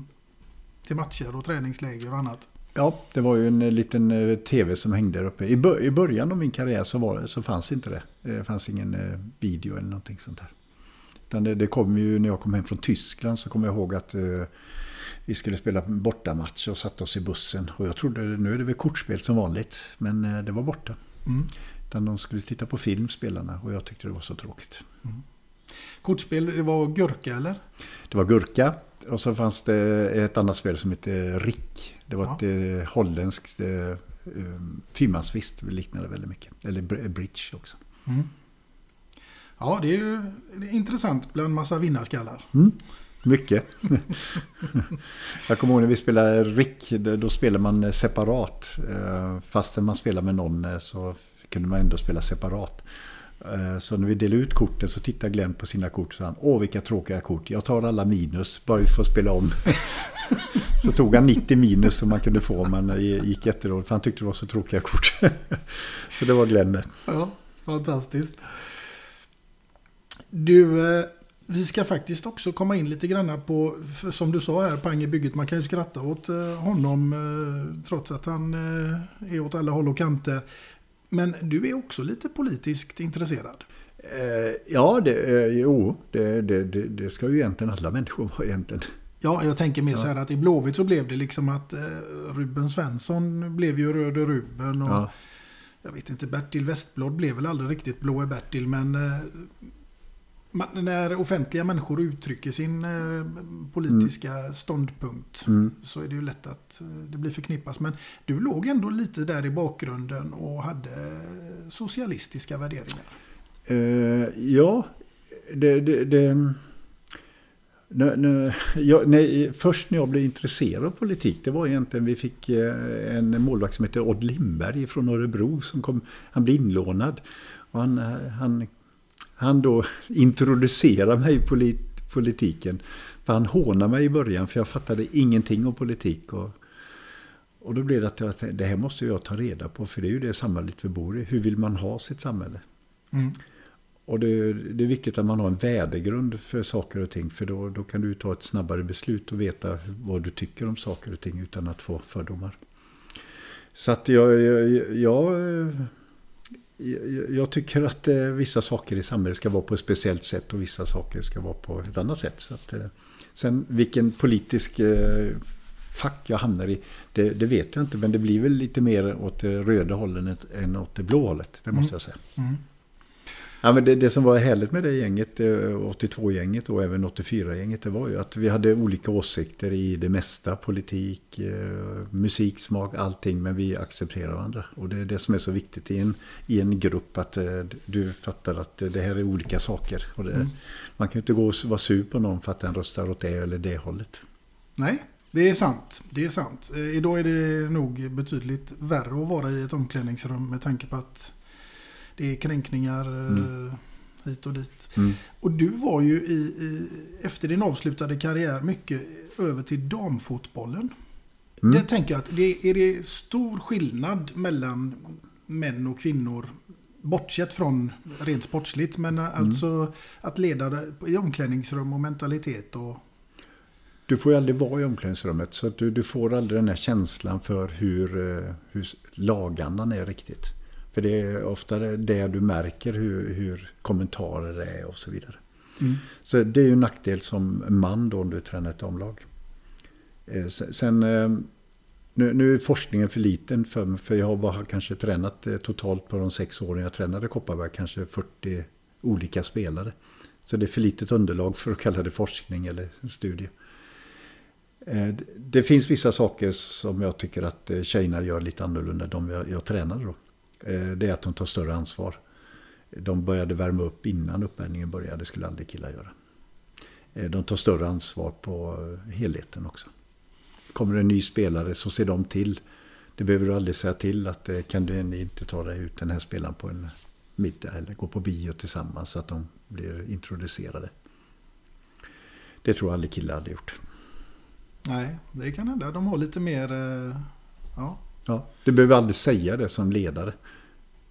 [SPEAKER 4] till matcher och träningsläger och annat.
[SPEAKER 5] Ja, det var ju en eh, liten tv som hängde där uppe. I, bör- I början av min karriär så, var så fanns inte det. Det fanns ingen video eller någonting sånt där. Utan det, det kom ju när jag kom hem från Tyskland så kom jag ihåg att eh, vi skulle spela bortamatch och satte oss i bussen. Och jag trodde nu är det väl kortspel som vanligt. Men eh, det var borta.
[SPEAKER 4] Mm.
[SPEAKER 5] Utan de skulle titta på film, spelarna, och jag tyckte det var så tråkigt.
[SPEAKER 4] Kortspel, det var gurka eller?
[SPEAKER 5] Det var Gurka och så fanns det ett annat spel som hette Rick. Det var
[SPEAKER 4] Ja.
[SPEAKER 5] ett eh, holländskt eh, eh, fyrmansvist, liknade väldigt mycket. Eller br- bridge också.
[SPEAKER 4] Mm. Ja, det är ju det är intressant bland massa vinnarskallar.
[SPEAKER 5] Mm. Mycket. Jag kommer ihåg när vi spelade Rick, då spelade man separat. Eh, Fastän man spelar med någon eh, så kunde man ändå spela separat. Eh, Så när vi delade ut korten så tittade Glenn på sina kort och sa Åh vilka tråkiga kort, jag tar alla minus bara vi får spela om. Så tog han 90 minus som man kunde få om man gick jättedåligt, för han tyckte det var så tråkiga kort. Så det var Glenn.
[SPEAKER 4] Ja, fantastiskt. Du, eh, vi ska faktiskt också komma in lite grann på, som du sa här, pang i bygget. Man kan ju skratta åt eh, honom eh, trots att han är åt alla håll och kanter. Men du är också lite politiskt intresserad.
[SPEAKER 5] Ja, det, jo, det, det, det, ska ju egentligen alla människor vara egentligen.
[SPEAKER 4] Ja, jag tänker mer så här att i Blåvitt så blev det liksom att Ruben Svensson blev ju Röde Ruben och
[SPEAKER 5] Ja.
[SPEAKER 4] jag vet inte, Bertil Westblad blev väl aldrig riktigt Blåe Bertil men man, när offentliga människor uttrycker sin eh, politiska ståndpunkt
[SPEAKER 5] Mm.
[SPEAKER 4] så är det ju lätt att eh, det blir förknippas. Men du låg ändå lite där i bakgrunden och hade socialistiska värderingar.
[SPEAKER 5] Eh, ja, det... det, det nö, nö, jag, nej, först när jag blev intresserad av politik, det var egentligen vi fick eh, en målvakt som heter Odd Lindberg från Örebro. Som kom, han blev inlånad. Och han, eh, han, han då introducerade mig i polit, politiken. För han hånade mig i början för jag fattade ingenting om politik. Och, och då blev det att jag tänkte, det här måste jag ta reda på. För det är ju det samhället vi bor i. Hur vill man ha sitt samhälle?
[SPEAKER 4] Mm.
[SPEAKER 5] Och det, det är viktigt att man har en värdegrund för saker och ting. För då, då kan du ta ett snabbare beslut och veta vad du tycker om saker och ting utan att få fördomar. Så att jag, jag, jag, jag, tycker att eh, vissa saker i samhället ska vara på ett speciellt sätt och vissa saker ska vara på ett annat sätt. Så att, eh, sen vilken politisk eh, fack jag hamnar i, det, det vet jag inte. Men det blir väl lite mer åt det röda hållet än åt det blå hållet. Det måste
[SPEAKER 4] Mm.
[SPEAKER 5] jag säga.
[SPEAKER 4] Mm.
[SPEAKER 5] Ja, men det, det som var härligt med det gänget, eh, 82-gänget och även 84-gänget, det var ju att vi hade olika åsikter i det mesta. Politik, eh, musiksmak, allting. Men vi accepterar varandra. Och det är det som är så viktigt i en, i en grupp. Att eh, du fattar att det här är olika saker. Och det,
[SPEAKER 4] Mm.
[SPEAKER 5] Man kan ju inte gå och vara sur på någon för att den röstar åt det eller det hållet.
[SPEAKER 4] Nej, det är sant. Det är sant. Eh, idag är det nog betydligt värre att vara i ett omklädningsrum med tanke på att det är kränkningar eh,
[SPEAKER 5] Mm.
[SPEAKER 4] hit och dit.
[SPEAKER 5] Mm.
[SPEAKER 4] Och du var ju i, i, efter din avslutade karriär mycket över till damfotbollen.
[SPEAKER 5] Mm.
[SPEAKER 4] Det tänker jag att det är det stor skillnad mellan män och kvinnor. Bortsett från rent sportsligt. Men
[SPEAKER 5] Mm.
[SPEAKER 4] alltså att leda i omklädningsrum och mentalitet och
[SPEAKER 5] Du får ju aldrig vara i omklädningsrummet. Så du, du får aldrig den här känslan för hur, eh, hur lagandan är riktigt. För det är ofta det du märker hur, hur kommentarer är och så vidare.
[SPEAKER 4] Mm.
[SPEAKER 5] Så det är ju en nackdel som man då om du tränar ett damlag. Eh, se- Sen, eh, nu, nu är forskningen för liten för mig. För jag har bara kanske tränat eh, totalt på de sex åren jag tränade Kopparberg. Kanske 40 olika spelare. Så det är för litet underlag för att kalla det forskning eller studie. Det- finns vissa saker som jag tycker att tjejerna gör lite annorlunda. De jag, jag tränade då. Eh, det är att de tar större ansvar. De började värma upp innan uppvärmningen började. Det skulle aldrig killar göra. Eh, de tar större ansvar på eh, helheten också. Kommer det en ny spelare så ser de till. Det behöver du aldrig säga till att kan du inte ta dig ut den här spelaren på en middag eller gå på bio tillsammans så att de blir introducerade. Det tror jag aldrig killar hade gjort.
[SPEAKER 4] Nej, det kan hända. De har lite mer... Ja.
[SPEAKER 5] Ja, du behöver aldrig säga det som ledare.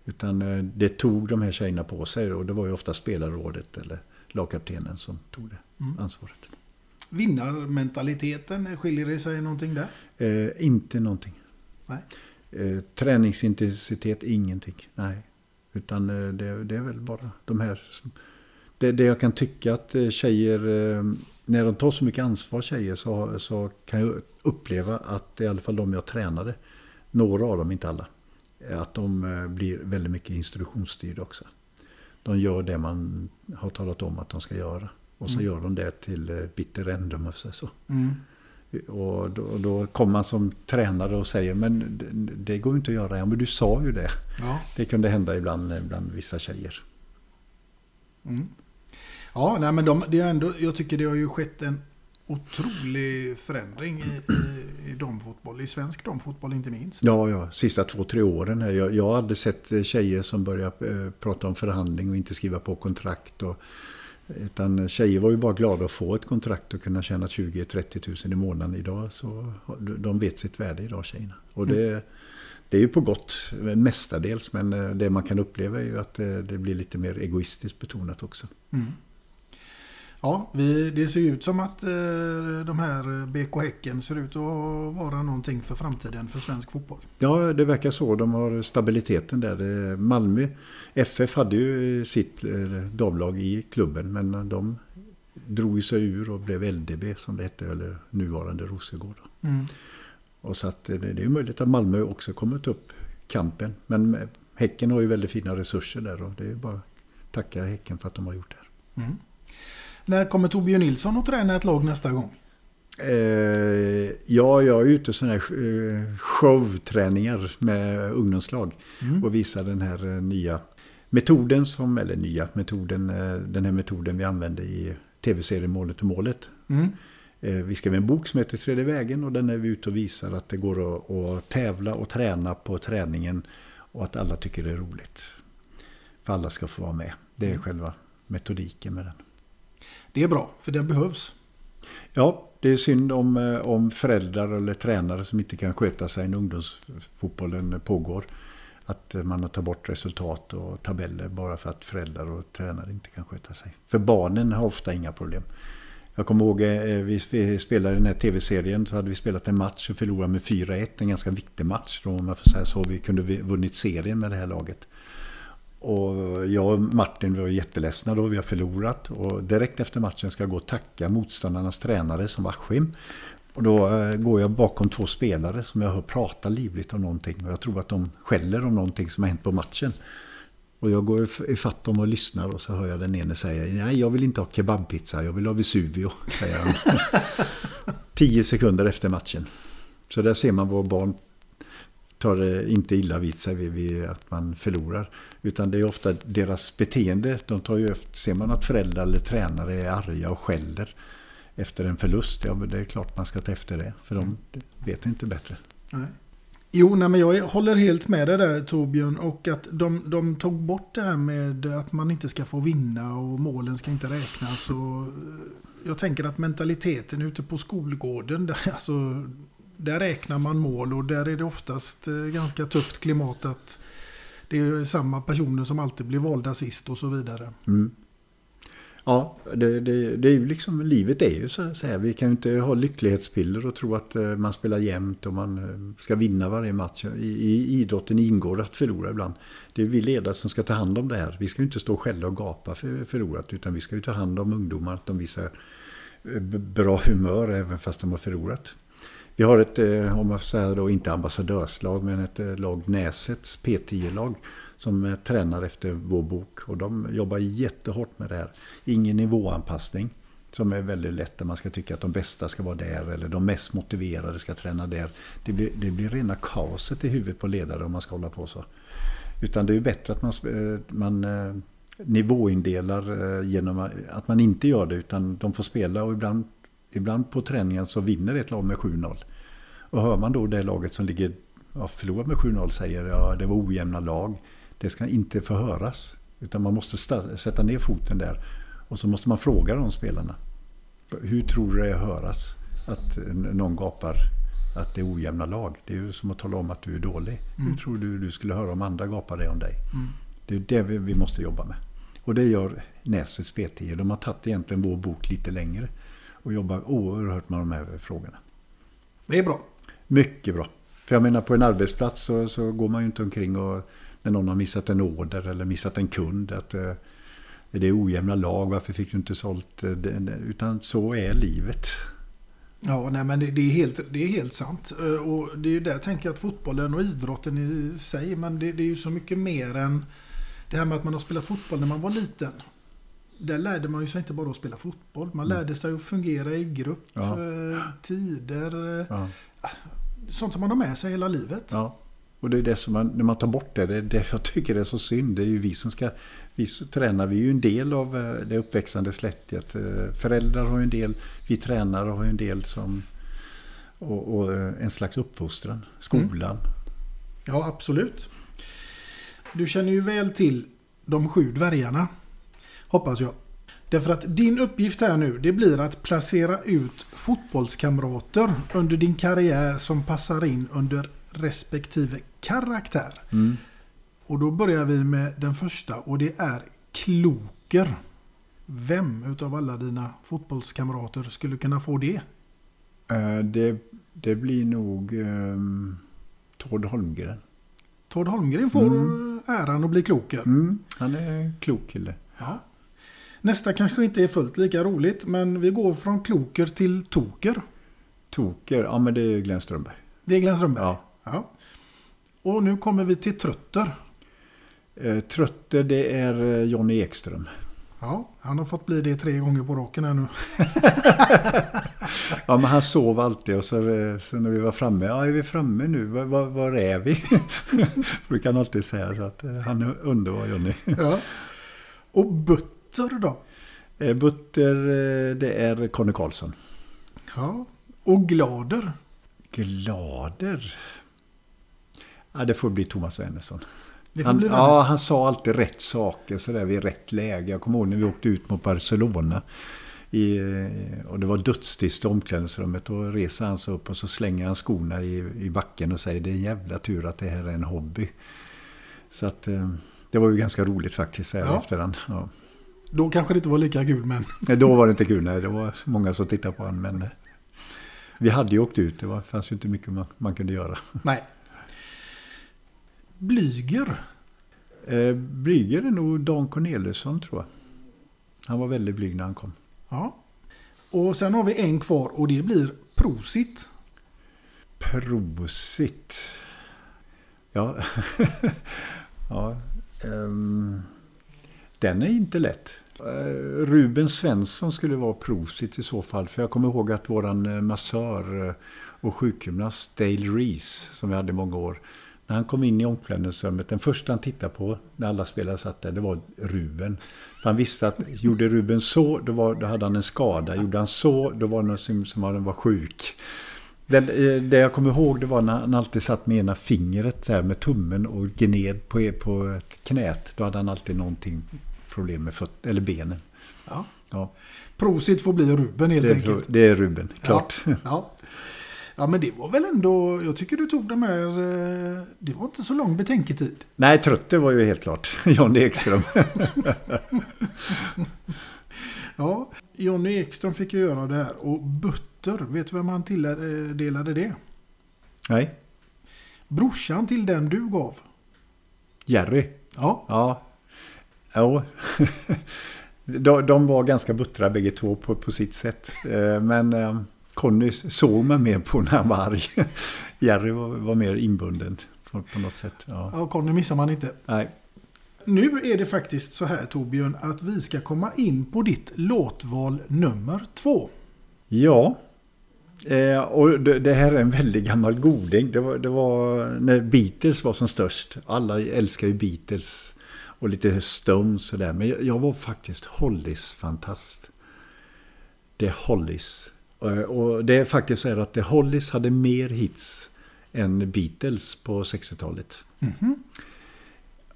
[SPEAKER 5] Utan eh, det tog de här tjejerna på sig och det var ju ofta spelarrådet eller lagkaptenen som tog det
[SPEAKER 4] Mm.
[SPEAKER 5] ansvaret.
[SPEAKER 4] Vinnarmentaliteten, skiljer det sig någonting där?
[SPEAKER 5] Eh, inte någonting.
[SPEAKER 4] Nej.
[SPEAKER 5] Eh, träningsintensitet, ingenting. Nej. Utan eh, det, det är väl bara de här... som- Det, det jag kan tycka att eh, tjejer, eh, när de tar så mycket ansvar tjejer så, så kan jag uppleva att i alla fall de jag tränade, några av dem, inte alla, att de eh, blir väldigt mycket institutionsstyrda också. De gör det man har talat om att de ska göra. Och så
[SPEAKER 4] Mm.
[SPEAKER 5] gör de det till eh, bitter ende om jag säger så.
[SPEAKER 4] Mm.
[SPEAKER 5] Och då, då kommer man som tränare och säger men det, det går inte att göra. Ja men du sa ju det.
[SPEAKER 4] Ja.
[SPEAKER 5] Det kunde hända ibland eh, bland vissa tjejer.
[SPEAKER 4] Mm. Ja, nej, men de, det är ändå, jag tycker det har ju skett en otrolig förändring i, i, i damfotboll. I svensk damfotboll inte minst.
[SPEAKER 5] Ja, ja, sista två, tre åren. Här. Jag, jag hade sett eh, tjejer som började eh, prata om förhandling och inte skriva på kontrakt. Och, utan tjejer var ju bara glada att få ett kontrakt och kunna tjäna 20-30 000 i månaden idag. Så de vet sitt värde idag, tjejerna. Och det, det är ju på gott, mestadels. Men eh, det man kan uppleva är ju att eh, det blir lite mer egoistiskt betonat också.
[SPEAKER 4] Mm. Ja, vi, det ser ut som att eh, de här BK Häcken ser ut att vara någonting för framtiden för svensk fotboll.
[SPEAKER 5] Ja, det verkar så. De har stabiliteten där. Det- Malmö FF hade ju sitt eh, damlag i klubben men de drog sig ur och blev LDB som det hette, eller nuvarande Rosengård.
[SPEAKER 4] Mm.
[SPEAKER 5] Och så att det, är möjligt att Malmö också kommer ta upp kampen. Men Häcken har ju väldigt fina resurser där och det är bara att tacka Häcken för att de har gjort det. här.
[SPEAKER 4] Mm. När kommer Torbjörn Nilsson att träna ett lag nästa gång?
[SPEAKER 5] Eh, ja, jag är ute sådana här eh, showträningar med ungdomslag.
[SPEAKER 4] Mm.
[SPEAKER 5] Och visar den här eh, nya metoden som, eller nya metoden, eh, den här metoden vi använde i tv-serien Målet och målet.
[SPEAKER 4] Mm.
[SPEAKER 5] Vi skrev en bok som heter Tredje vägen och den är vi ute och visar att det går att, att tävla och träna på träningen och att alla tycker det är roligt. För alla ska få vara med. Det är
[SPEAKER 4] Mm.
[SPEAKER 5] själva metodiken med den.
[SPEAKER 4] Det är bra, för det behövs.
[SPEAKER 5] Ja, det är synd om, eh, om föräldrar eller tränare som inte kan sköta sig när ungdomsfotbollen pågår. Att eh, man har tagit bort resultat och tabeller bara för att föräldrar och tränare inte kan sköta sig. För barnen har ofta inga problem. Jag kommer ihåg, eh, vi spelade den här tv-serien, så hade vi spelat en match och förlorade med 4-1. En ganska viktig match då, om man får säga så. Vi kunde vunnit serien med det här laget. Och jag och Martin var jätteledsna då, vi har förlorat. Och direkt efter matchen ska jag gå och tacka motståndarnas tränare som var Askim. Och då eh, går jag bakom två spelare som jag hör prata livligt om någonting. Och jag tror att de skäller om någonting som har hänt på matchen. Och jag går if- ifatt dem och lyssnar och så hör jag den ene säga Nej, jag vill inte ha kebabpizza, jag vill ha Vesuvio, säger han. Tio sekunder efter matchen. Så där ser man vad barn tar det inte illa vid sig vid, vid att man förlorar. Utan det är ofta deras beteende. De tar ju efter, ser man att föräldrar eller tränare är arga och skäller efter en förlust. Ja, men det är klart man ska ta efter det. För de vet inte bättre.
[SPEAKER 4] Nej. Jo, nej, men jag håller helt med dig där Torbjörn. Och att de, de tog bort det här med att man inte ska få vinna och målen ska inte räknas. Och eh, jag tänker att mentaliteten ute på skolgården, där, alltså, där räknar man mål och där är det oftast eh, ganska tufft klimat att det är samma personer som alltid blir valda sist och så vidare.
[SPEAKER 5] Mm. Ja, det, det, det är ju liksom, livet är ju så så här. Vi kan ju inte ha lycklighetspiller och tro att eh, man spelar jämnt och man eh, ska vinna varje match. I, I idrotten ingår att förlora ibland. Det är vi ledare som ska ta hand om det här. Vi ska ju inte stå och skälla och gapa för förlorat utan vi ska ju ta hand om ungdomar att de visar bra humör även fast de har förlorat. Vi har ett, eh, om man får säga då, inte ambassadörslag, men ett eh, lag Näsets P10-lag som eh, tränar efter vår bok. Och de jobbar jättehårt med det här. Ingen nivåanpassning som är väldigt lätt där man ska tycka att de bästa ska vara där eller de mest motiverade ska träna där. Det blir, det blir rena kaoset i huvudet på ledare om man ska hålla på så. Utan det är bättre att man, man nivåindelar genom att man inte gör det utan de får spela och ibland, ibland på träningen så vinner ett lag med 7-0. Och hör man då det laget som ligger ja, förlorar med 7-0 säger ja det var ojämna lag. Det ska inte få höras. Utan man måste sätta ner foten där. Och så måste man fråga de spelarna. Hur tror du det är höras att någon gapar att det är ojämna lag? Det är ju som att tala om att du är dålig.
[SPEAKER 4] Mm.
[SPEAKER 5] Hur tror du du skulle höra om andra gapar det om dig?
[SPEAKER 4] Mm.
[SPEAKER 5] Det är det vi, vi måste jobba med. Och det gör Näsets PT. De har tagit egentligen vår bok lite längre. Och jobbar oerhört med de här frågorna.
[SPEAKER 4] Det är bra.
[SPEAKER 5] Mycket bra. För jag menar på en arbetsplats så, så går man ju inte omkring och när någon har missat en order eller missat en kund. Att eh, det är ojämna lag, varför fick du inte sålt? eh, det- det- Utan så är livet.
[SPEAKER 4] Ja, nej, men det, det, är helt, det är helt sant. Eh, Och det är ju där jag tänker att fotbollen och idrotten i sig, men det, det är ju så mycket mer än det här med att man har spelat fotboll när man var liten. Där lärde man ju sig inte bara att spela fotboll. Man lärde sig att fungera i grupp,
[SPEAKER 5] Ja.
[SPEAKER 4] eh, tider, eh,
[SPEAKER 5] Ja.
[SPEAKER 4] sånt som man har med sig hela livet.
[SPEAKER 5] Ja. Och det är det som man, när man tar bort det, det är det jag tycker är så synd. Det är ju vi som ska, vi tränar, vi är ju en del av eh, det uppväxande släktet. Föräldrar har ju en del, vi tränare har ju en del som, och, och en slags uppfostran. Skolan.
[SPEAKER 4] Ja, absolut. Du känner ju väl till de sju dvärgarna. Hoppas jag. Därför att din uppgift här nu, det blir att placera ut fotbollskamrater under din karriär som passar in under respektive karaktär.
[SPEAKER 5] Mm.
[SPEAKER 4] Och då börjar vi med den första och det är Kloker. Vem utav alla dina fotbollskamrater skulle kunna få det?
[SPEAKER 5] Eh, Det, det blir nog um, Tord Holmgren.
[SPEAKER 4] Tord Holmgren får
[SPEAKER 5] Mm.
[SPEAKER 4] äran att bli Kloker.
[SPEAKER 5] Mm, han är en klok kille.
[SPEAKER 4] Ja. Nästa kanske inte är fullt lika roligt, men vi går från Kloker till Toker.
[SPEAKER 5] Toker, ja men det är Glenn Strömberg.
[SPEAKER 4] Det är Glenn Strömberg.
[SPEAKER 5] Ja.
[SPEAKER 4] Ja. Och nu kommer vi till Trötter.
[SPEAKER 5] Eh, Trötte, det är eh, Johnny Ekström.
[SPEAKER 4] Ja, han har fått bli det tre gånger på raken här nu.
[SPEAKER 5] Ja, men han sov alltid och så, eh, så när vi var framme, ja är vi framme nu? Var, var, var är vi? Brukar han alltid säga så att eh, han är underbar Johnny.
[SPEAKER 4] Ja. Och Butter då?
[SPEAKER 5] Eh, Butter, eh, det är Conny Karlsson.
[SPEAKER 4] Ja. Och Glader?
[SPEAKER 5] Glader? Ja, det får bli Thomas Wennersson. Han, ja, han sa alltid rätt saker sådär vid rätt läge. Jag kommer ihåg när vi åkte ut mot Barcelona. I, eh, och det var dödstyst i omklädningsrummet. Och reser han sig upp och så slänger han skorna i, i backen och säger det är en jävla tur att det här är en hobby. Så att det var ju ganska roligt faktiskt här
[SPEAKER 4] Ja.
[SPEAKER 5] efterhand. Ja.
[SPEAKER 4] Då kanske det inte var lika kul, men...
[SPEAKER 5] Nej, Då var det inte kul, nej. Det var många som tittade på honom. Men eh, vi hade ju åkt ut. Det var, fanns ju inte mycket man, man kunde göra.
[SPEAKER 4] Nej. Blyger?
[SPEAKER 5] Eh, Blyger är nog Dan Corneliusson tror jag. Han var väldigt blyg när han kom.
[SPEAKER 4] Ja. Och sen har vi en kvar och det blir Prosit.
[SPEAKER 5] Prosit. Ja, ja ehm, den är inte lätt. Eh, Ruben Svensson skulle vara prosit i så fall. För jag kommer ihåg att våran eh, massör eh, och sjukgymnast Dale Reese, som vi hade i många år, när han kom in i omklädningsrummet, den första han tittade på när alla spelare satt där, det var Ruben. För han visste att gjorde Ruben så, då, var, då hade han en skada. Gjorde han så, då var det någon som, som han var sjuk. Det, det jag kommer ihåg det var när han alltid satt med ena fingret så här, med tummen och gned på, på ett knät. Då hade han alltid någonting problem med föt, eller benen.
[SPEAKER 4] Ja.
[SPEAKER 5] Ja,
[SPEAKER 4] Prosit får bli Ruben helt
[SPEAKER 5] det, är,
[SPEAKER 4] enkelt.
[SPEAKER 5] det är Ruben, klart.
[SPEAKER 4] Ja, ja. ja, men det var väl ändå... Jag tycker du tog de här... eh, Det var inte så lång betänketid.
[SPEAKER 5] Nej, Trötte var ju helt klart Johnny Ekström.
[SPEAKER 4] Ja, Jonny Ekström fick ju göra det här. Och Butter, vet du vem han tilldelade det?
[SPEAKER 5] Nej,
[SPEAKER 4] Brorsan till den du gav.
[SPEAKER 5] Jerry.
[SPEAKER 4] Ja.
[SPEAKER 5] Ja. Jo. De, de var ganska buttra bägge två på, på sitt sätt. Eh, Men eh, Conny såg man mer på när han var arg. Jerry var, var mer inbunden på, på något sätt. Ja.
[SPEAKER 4] Ja, Conny missar man inte.
[SPEAKER 5] Nej.
[SPEAKER 4] Nu är det faktiskt så här Torbjörn att vi ska komma in på ditt låtval nummer två.
[SPEAKER 5] Ja. Eh, och det, det här är en väldigt gammal goding. Det var, det var när Beatles var som störst. Alla älskar ju Beatles. Och lite Stones och där. Men jag, jag var faktiskt Hollys fantast. Det är Hollys. Och, och det är faktiskt så här att The Hollys hade mer hits än Beatles på 60-talet.
[SPEAKER 4] Mhm.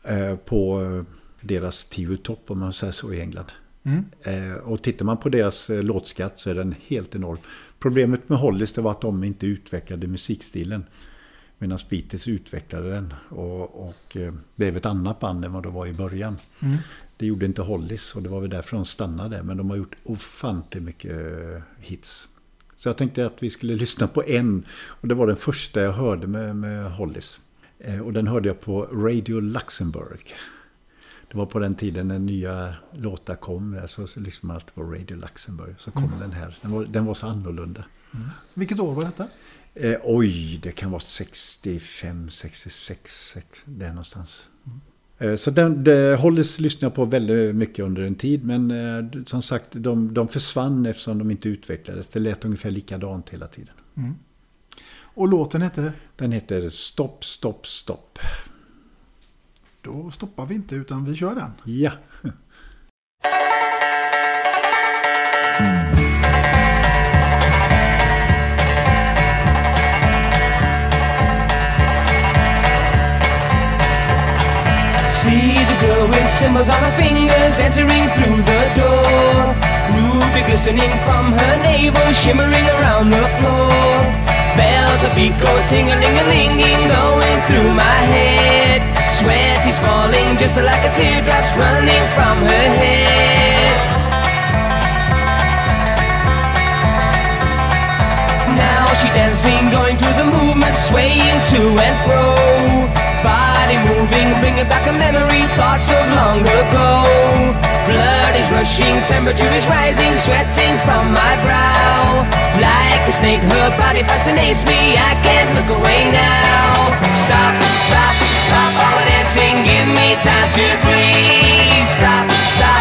[SPEAKER 5] Eh, på eh, deras tio topp om man säger så i England.
[SPEAKER 4] Mm.
[SPEAKER 5] Eh, och tittar man på deras eh, låtskatt så är den helt enorm. Problemet med Hollies det var att de inte utvecklade musikstilen. Medan Beatles utvecklade den och, och eh, blev ett annat band än vad det var i början.
[SPEAKER 4] Mm.
[SPEAKER 5] Det gjorde inte Hollies och det var väl därför de stannade. Men de har gjort ofantligt mycket eh, hits. Så jag tänkte att vi skulle lyssna på en. Och det var den första jag hörde med, med Hollies. Eh, och den hörde jag på Radio Luxemburg. Det var på den tiden när nya låtar kom. Så, så man alltid på Radio Luxemburg. Så kom
[SPEAKER 4] Mm.
[SPEAKER 5] den här. Den var, den var så annorlunda.
[SPEAKER 4] Vilket år var detta?
[SPEAKER 5] Eh, oj, det kan vara 65, 66, sex- där någonstans. Eh, Så den, det hålles lyssnade jag på väldigt mycket under en tid. Men eh, som sagt, de, de försvann eftersom de inte utvecklades. Det lät ungefär likadant hela tiden.
[SPEAKER 4] Mm. Och låten hette?
[SPEAKER 5] Den heter Stopp, stopp, stopp.
[SPEAKER 4] Då stoppar vi inte utan vi kör den.
[SPEAKER 5] Ja.
[SPEAKER 7] Symbols on her fingers entering through the door. Ruby glistening from her navel, shimmering around the floor. Bells of beat go ting-a-ling-a-linging, going through my head. Sweat is falling just like a teardrops running from her head. Now she dancing, going through the movement, swaying to and fro. Body moving, bringing back a memory, thoughts of long ago. Blood is rushing, temperature is rising, sweating from my brow. Like a snake, her body fascinates me, I can't look away now. Stop, stop, stop all the dancing, give me time to breathe. Stop, stop,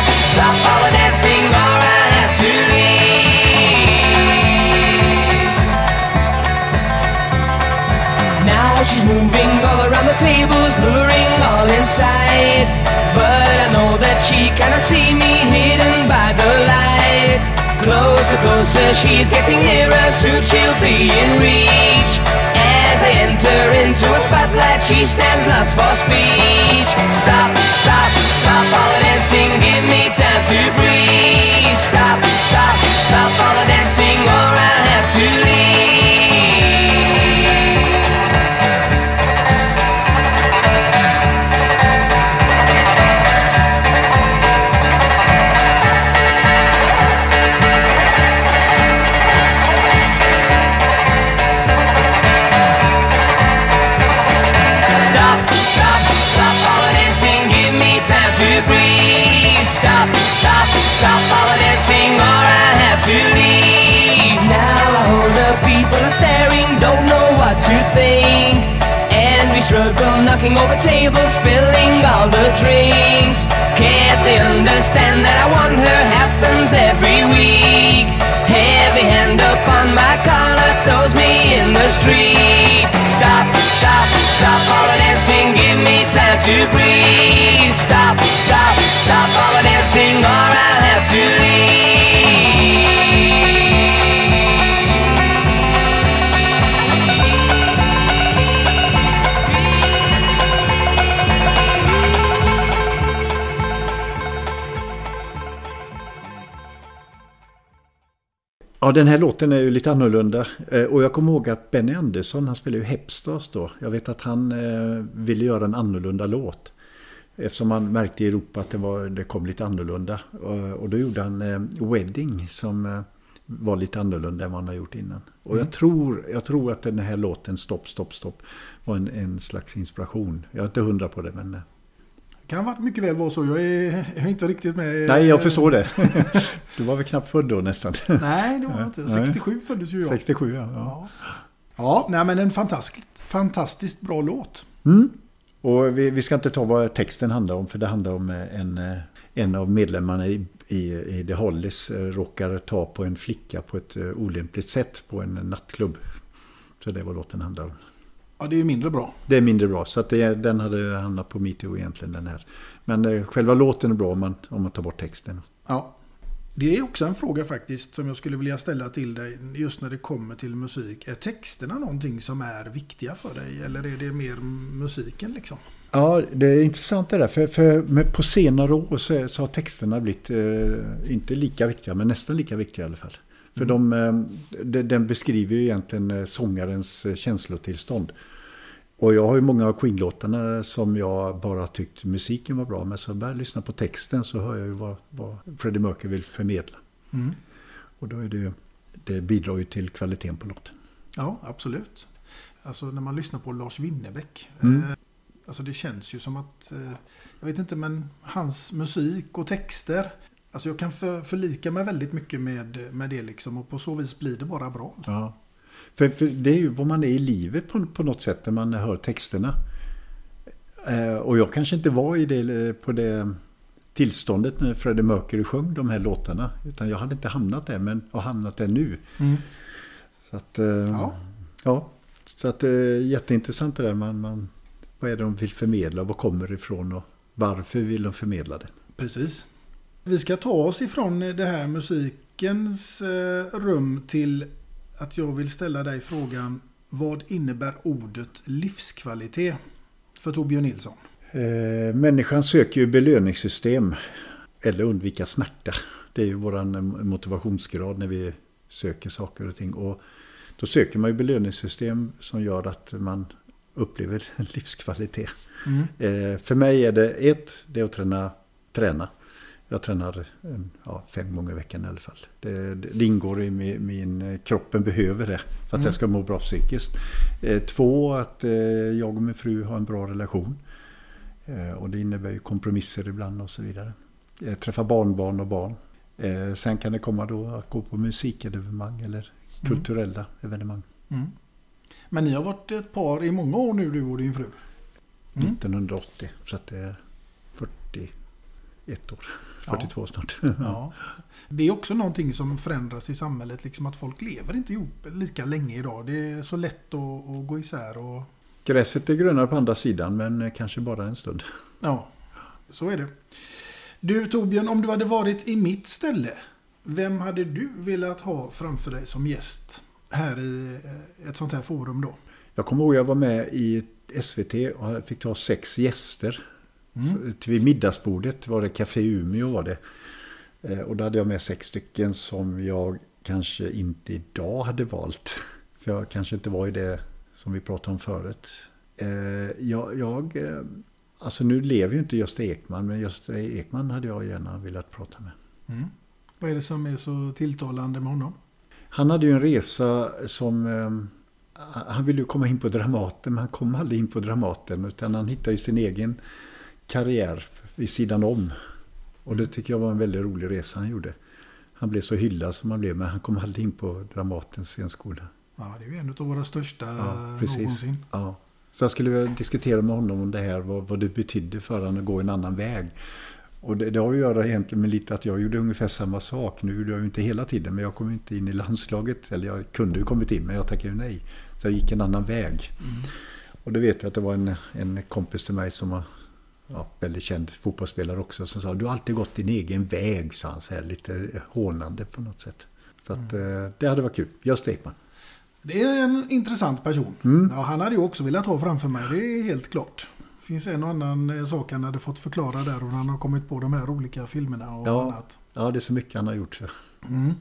[SPEAKER 7] she cannot see me hidden by the light. Closer, closer, she's getting nearer, soon she'll be in reach. As I enter into a spotlight, she stands lost for speech. Stop, stop, stop all the dancing, give me time to breathe. Stop, stop, stop all the knocking over tables, spilling all the drinks. Can't they understand that I want her happens every week? Heavy hand upon my collar throws me in the street. Stop, stop, stop all the dancing, give me time to breathe.
[SPEAKER 5] Ja, den här låten är ju lite annorlunda. Eh, Och jag kommer ihåg att Benny Andersson, han spelade ju Hepstars då. Jag vet att han eh, ville göra en annorlunda låt. Eftersom man märkte i Europa att det, var, det kom lite annorlunda. Och, och då gjorde han eh, Wedding som eh, var lite annorlunda än vad han har gjort innan. Och
[SPEAKER 4] Mm.
[SPEAKER 5] jag, tror, jag tror att den här låten Stopp, stopp, stopp var en, en slags inspiration. Jag är inte hundra på det men... eh,
[SPEAKER 4] Kan mycket väl vara så. Jag är, jag är inte riktigt med.
[SPEAKER 5] Nej, jag förstår det. du var väl knappt född då nästan.
[SPEAKER 4] Nej, det var jag inte.
[SPEAKER 5] Nej.
[SPEAKER 4] 67 föddes ju jag.
[SPEAKER 5] 67 ja. ja.
[SPEAKER 4] Ja, nej, men en fantastisk, fantastiskt bra låt.
[SPEAKER 5] Mm. Och vi, vi ska inte ta vad texten handlar om, för det handlar om eh, en, eh, en av medlemmarna i, i, i The Hollies eh, råkar ta på en flicka på ett eh, olämpligt sätt på en nattklubb. Så det vad låten handlar om.
[SPEAKER 4] Ja, det är mindre bra.
[SPEAKER 5] Det är mindre bra, så att det, den hade hamnat på metoo egentligen den här. Men eh, själva låten är bra om man, om man tar bort texten.
[SPEAKER 4] Ja. Det är också en fråga faktiskt som jag skulle vilja ställa till dig just när det kommer till musik. Är texterna någonting som är viktiga för dig eller är det mer musiken liksom?
[SPEAKER 5] Ja, det är intressant det där. För, för på senare år så, så har texterna blivit, eh, inte lika viktiga, men nästan lika viktiga i alla fall. För de, eh, de, den beskriver ju egentligen eh, sångarens eh, känslotillstånd. Och jag har ju många av Queen-låtarna som jag bara tyckt musiken var bra. Men så börjar jag lyssna på texten så hör jag ju vad, vad Freddie Mercury vill förmedla.
[SPEAKER 4] Mm.
[SPEAKER 5] Och då är det ju, det bidrar ju till kvaliteten på låten.
[SPEAKER 4] Ja, absolut. Alltså när man lyssnar på Lars Winnerbäck.
[SPEAKER 5] Mm.
[SPEAKER 4] Eh, alltså det känns ju som att, eh, jag vet inte, men hans musik och texter. Alltså jag kan för, förlika mig väldigt mycket med, med det liksom och på så vis blir det bara bra.
[SPEAKER 5] Ja. För, för det är ju vad man är i livet på, på något sätt när man hör texterna. Eh, och jag kanske inte var i det, på det tillståndet när Freddie Mercury sjöng de här låtarna. Utan jag hade inte hamnat där, men har hamnat där nu.
[SPEAKER 4] Mm.
[SPEAKER 5] Så att, eh, ja. ja. Så att det är jätteintressant det där. Man, man, vad är det de vill förmedla? Var kommer det ifrån? Och varför vill de förmedla det?
[SPEAKER 4] Precis. Vi ska ta oss ifrån det här musikens eh, rum till att jag vill ställa dig frågan vad innebär ordet livskvalitet för Torbjörn Nilsson?
[SPEAKER 5] Eh, människan söker ju belöningssystem eller undvika smärta. Det är ju våran motivationsgrad när vi söker saker och ting. Och då söker man ju belöningssystem som gör att man upplever livskvalitet.
[SPEAKER 4] Mm.
[SPEAKER 5] Eh, för mig är det ett, det är att träna. träna. Jag tränar ja, fem gånger i veckan i alla fall. Det, det ingår i min, min, kroppen behöver det för att
[SPEAKER 4] Mm.
[SPEAKER 5] jag ska må bra psykiskt. Eh, två, att eh, jag och min fru har en bra relation. Eh, och det innebär ju kompromisser ibland och så vidare. Eh, träffa barnbarn och barn. Eh, sen kan det komma då att gå på musikevenemang eller
[SPEAKER 4] Mm.
[SPEAKER 5] kulturella evenemang.
[SPEAKER 4] Mm. Men ni har varit ett par i många år nu du och din fru. Mm.
[SPEAKER 5] 1980, så att det 41 år.
[SPEAKER 4] Ja.
[SPEAKER 5] 42 snart.
[SPEAKER 4] Ja. Det är också någonting som förändras i samhället. Liksom att folk lever inte ihop lika länge idag. Det är så lätt att, att gå isär. Och,
[SPEAKER 5] Gräset är grönare på andra sidan men kanske bara en stund.
[SPEAKER 4] ja, så är det. Du Torbjörn, om du hade varit i mitt ställe. Vem hade du velat ha framför dig som gäst här i eh, ett sånt här forum då?
[SPEAKER 5] Jag kommer ihåg jag var med i SVT och fick ta sex gäster.
[SPEAKER 4] Mm.
[SPEAKER 5] Så, vid middagsbordet var det Café Umeå var det. Eh, Och då hade jag med sex stycken som jag kanske inte idag hade valt. För jag kanske inte var i det som vi pratade om förut. Eh, Jag, jag, eh, alltså nu lever ju inte Gösta Ekman, men Gösta Ekman hade jag gärna velat prata med.
[SPEAKER 4] Mm. Vad är det som är så tilltalande med honom?
[SPEAKER 5] Han hade ju en resa som... Han ville ju komma in på Dramaten, men han kom aldrig in på Dramaten. Utan han hittade ju sin egen karriär vid sidan om. Och det tycker jag var en väldigt rolig resa han gjorde. Han blev så hyllad som han blev, men han kom aldrig in på Dramatens scenskola.
[SPEAKER 4] Ja, det är ju en av våra största
[SPEAKER 5] Ja, precis.
[SPEAKER 4] någonsin.
[SPEAKER 5] Ja. Så jag skulle vilja diskutera med honom om det här, vad, vad det betydde för honom att gå en annan väg. Och det, det har att göra egentligen med lite att jag gjorde ungefär samma sak. Nu gjorde jag ju inte hela tiden, men jag kom inte in i landslaget. Eller jag kunde ju kommit in, men jag tackade ju nej. Så jag gick en annan väg. Och då vet jag att det var en, en kompis till mig som ja, väldigt känd fotbollsspelare också. Som sa, du har alltid gått din egen väg, sa han så här, lite hånande på något sätt. Så att, eh, det hade varit kul. Gösta Ekman.
[SPEAKER 4] Det är en intressant person.
[SPEAKER 5] Mm.
[SPEAKER 4] Ja, han hade ju också velat ha framför mig, det är helt klart. Det finns en och annan eh, sak han hade fått förklara där och han har kommit på de här olika filmerna och
[SPEAKER 5] Ja,
[SPEAKER 4] annat.
[SPEAKER 5] ja, det är så mycket han har gjort. Så.
[SPEAKER 4] Mm.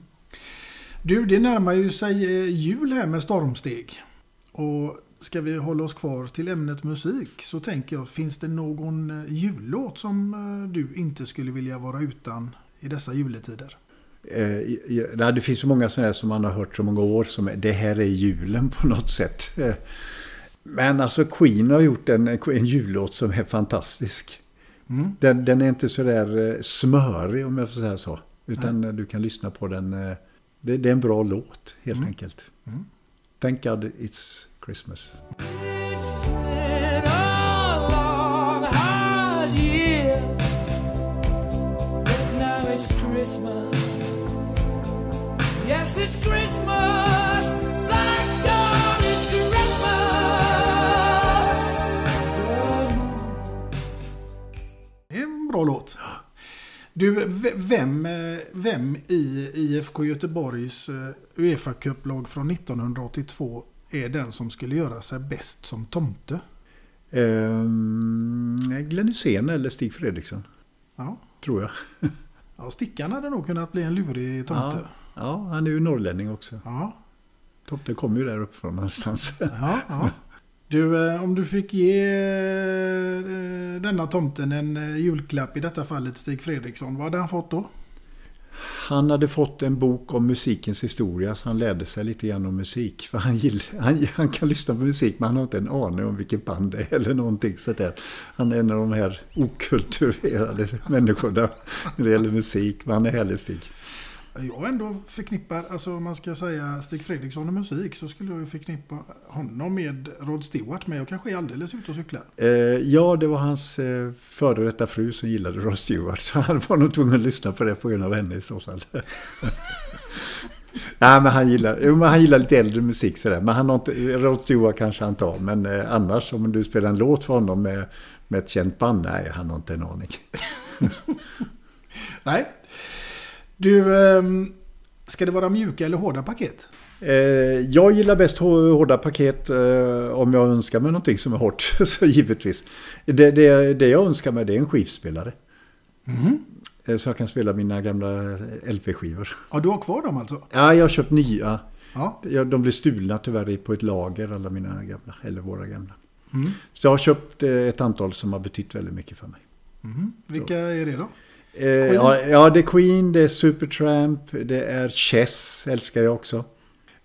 [SPEAKER 4] Du, det närmar ju sig eh, jul här med stormsteg. Och ska vi hålla oss kvar till ämnet musik så tänker jag, finns det någon eh, jullåt som eh, du inte skulle vilja vara utan i dessa juletider?
[SPEAKER 5] Eh, det finns så många sådana här som man har hört så många år som det här är julen på något sätt. Eh, Men alltså Queen har gjort en, en jullåt som är fantastisk.
[SPEAKER 4] Mm.
[SPEAKER 5] Den, den är inte så där eh, smörig om jag får säga så. Utan eh, du kan lyssna på den. Det, det är en bra låt helt
[SPEAKER 4] Mm.
[SPEAKER 5] enkelt.
[SPEAKER 4] Mm.
[SPEAKER 5] Thank God It's Christmas.
[SPEAKER 7] been a long, hard year, but now it's Christmas. Yes, it's Christmas. Thank God it's Christmas.
[SPEAKER 4] Det är en bra låt. Du, vem, eh, vem i IFK Göteborgs eh, Uefa Cup-lag från 1982 är den som skulle göra sig bäst som tomte?
[SPEAKER 5] Um, Glenn Hysén eller Stig Fredriksson,
[SPEAKER 4] Ja.
[SPEAKER 5] tror jag.
[SPEAKER 4] ja, Stickan hade nog kunnat bli en lurig tomte.
[SPEAKER 5] Ja, ja, han är ju norrlänning också.
[SPEAKER 4] Ja.
[SPEAKER 5] Tomten kommer ju där uppifrån någonstans.
[SPEAKER 4] Ja, ja. Du, eh, om du fick ge eh, denna tomten en eh, julklapp, i detta fallet Stig Fredriksson, vad hade han fått då?
[SPEAKER 5] Han hade fått en bok om musikens historia så han lärde sig lite grann om musik. För han, gill, han, han kan lyssna på musik men han har inte en aning om vilket band det är eller någonting sådär. Han är en av de här okulturerade människorna när det gäller musik. Men han är härlig Stig.
[SPEAKER 4] Jag ändå förknippar, alltså om man ska säga Stig Fredriksson och musik så skulle jag ju förknippa honom med Rod Stewart. Men jag kanske är alldeles ute och cyklar.
[SPEAKER 5] Eh, ja, det var hans eh, före detta fru som gillade Ross Stewart. Så han var nog tvungen att lyssna på det på grund av henne i så fall. Nej, men han gillar, men han gillar lite äldre musik sådär. Men han har inte, Rod Stewart kanske han tar. Men eh, annars om du spelar en låt för honom med, med ett känt band, nej, han har inte en aning.
[SPEAKER 4] Nej. Du, ehm, ska det vara mjuka eller hårda paket?
[SPEAKER 5] Eh, jag gillar bäst hå- hårda paket eh, om jag önskar mig någonting som är hårt. så givetvis. Det, det, det jag önskar mig det är en skivspelare. Eh, Så jag kan spela mina gamla LP-skivor.
[SPEAKER 4] Ja, du har kvar dem alltså?
[SPEAKER 5] Ja, jag har köpt nya.
[SPEAKER 4] Ja.
[SPEAKER 5] De blev stulna tyvärr på ett lager, alla mina gamla. Eller våra gamla.
[SPEAKER 4] Mm.
[SPEAKER 5] Så jag har köpt ett antal som har betytt väldigt mycket för mig.
[SPEAKER 4] Mhm. Vilka är det då?
[SPEAKER 5] Eh, ja, ja, det är Queen, det är Supertramp, det är Chess, älskar jag också.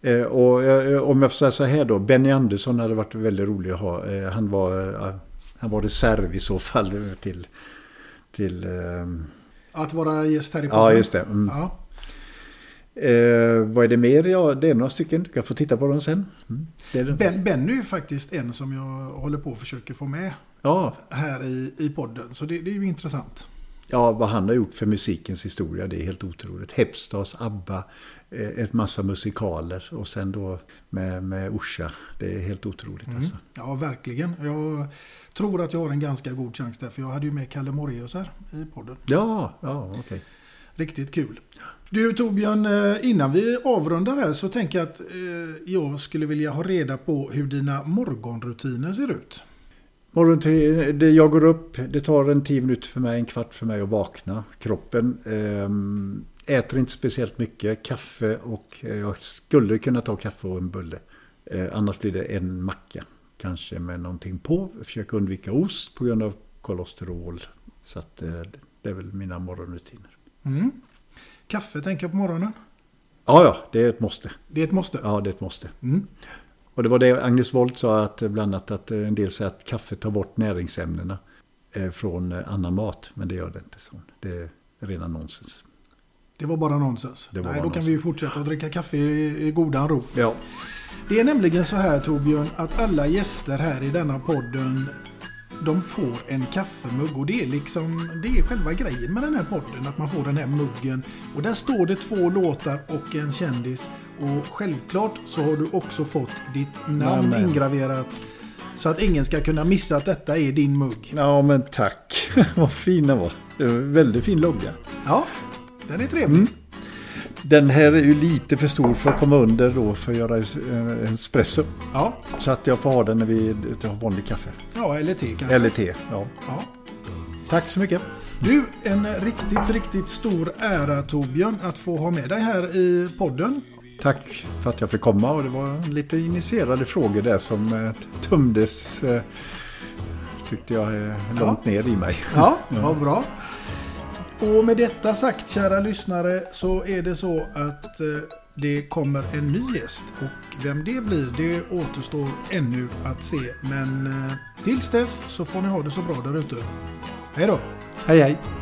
[SPEAKER 5] Eh, och eh, om jag får säga så här då, Benny Andersson hade varit väldigt rolig att ha. Eh, han, var, eh, han var reserv i så fall eh, till... till ehm,
[SPEAKER 4] Att vara gäst här i podden?
[SPEAKER 5] ja, just det. Mm.
[SPEAKER 4] Ja.
[SPEAKER 5] Eh, vad är det mer? Ja, det är några stycken. Du kan få titta på dem sen. Mm. Det är det.
[SPEAKER 4] Ben, Benny är ju faktiskt en som jag håller på att försöka få med
[SPEAKER 5] Ja.
[SPEAKER 4] här i, i podden. Så det, det är ju intressant.
[SPEAKER 5] Ja, vad han har gjort för musikens historia, det är helt otroligt. Hepstars, ABBA, eh, ett massa musikaler och sen då med, med Orsa. Det är helt otroligt
[SPEAKER 4] Mm.
[SPEAKER 5] alltså.
[SPEAKER 4] Ja, verkligen. Jag tror att jag har en ganska god chans där. För jag hade ju med Kalle Moraeus här i podden.
[SPEAKER 5] Ja, ja, okej.
[SPEAKER 4] Riktigt kul. Du Torbjörn, eh, innan vi avrundar här så tänker jag att eh, jag skulle vilja ha reda på hur dina morgonrutiner ser ut.
[SPEAKER 5] Morgon det, jag går upp, det tar en tio minuter för mig, en kvart för mig att vakna. Kroppen ehm, äter inte speciellt mycket, kaffe och eh, jag skulle kunna ta kaffe och en bulle. Eh, annars blir det en macka, kanske med någonting på. Försöka undvika ost på grund av kolesterol. Så att, eh, det är väl mina morgonrutiner.
[SPEAKER 4] Mm. Kaffe tänker jag på morgonen.
[SPEAKER 5] Ja, ja, det är ett måste.
[SPEAKER 4] Det är ett måste.
[SPEAKER 5] Ja, det är ett måste.
[SPEAKER 4] Mm.
[SPEAKER 5] Och det var det Agnes Wold sa, att bland annat att en del säger att kaffe tar bort näringsämnena eh, från eh, annan mat. Men det gör det inte. Så. Det är rena nonsens.
[SPEAKER 4] Det var bara nonsens.
[SPEAKER 5] Var
[SPEAKER 4] Nej,
[SPEAKER 5] bara
[SPEAKER 4] då kan vi ju fortsätta att dricka kaffe i, i godan ro.
[SPEAKER 5] Ja.
[SPEAKER 4] Det är nämligen så här Torbjörn att alla gäster här i denna podden de får en kaffemugg och det är liksom det är själva grejen med den här podden att man får den här muggen och där står det två låtar och en kändis och självklart så har du också fått ditt namn
[SPEAKER 5] Namn.
[SPEAKER 4] ingraverat så att ingen ska kunna missa att detta är din mugg.
[SPEAKER 5] Ja, men tack. Vad fin den var. Det var en väldigt fin logga.
[SPEAKER 4] Ja, den är trevlig.
[SPEAKER 5] Den här är ju lite för stor för att komma under då för att göra en en espresso.
[SPEAKER 4] Ja.
[SPEAKER 5] Så att jag får ha den när vi har vanlig kaffe.
[SPEAKER 4] Ja, eller te kanske.
[SPEAKER 5] Eller te, ja.
[SPEAKER 4] Ja.
[SPEAKER 5] Tack så mycket.
[SPEAKER 4] Du, en riktigt, riktigt stor ära Torbjörn att få ha med dig här i podden.
[SPEAKER 5] Tack för att jag fick komma och det var lite initierade frågor där som eh, tömdes eh, tyckte jag eh, långt ner i mig.
[SPEAKER 4] Ja, vad bra. Och med detta sagt, kära lyssnare, så är det så att det kommer en ny gäst. Och vem det blir, det återstår ännu att se. Men tills dess så får ni ha det så bra där ute. Hej då!
[SPEAKER 5] Hej hej!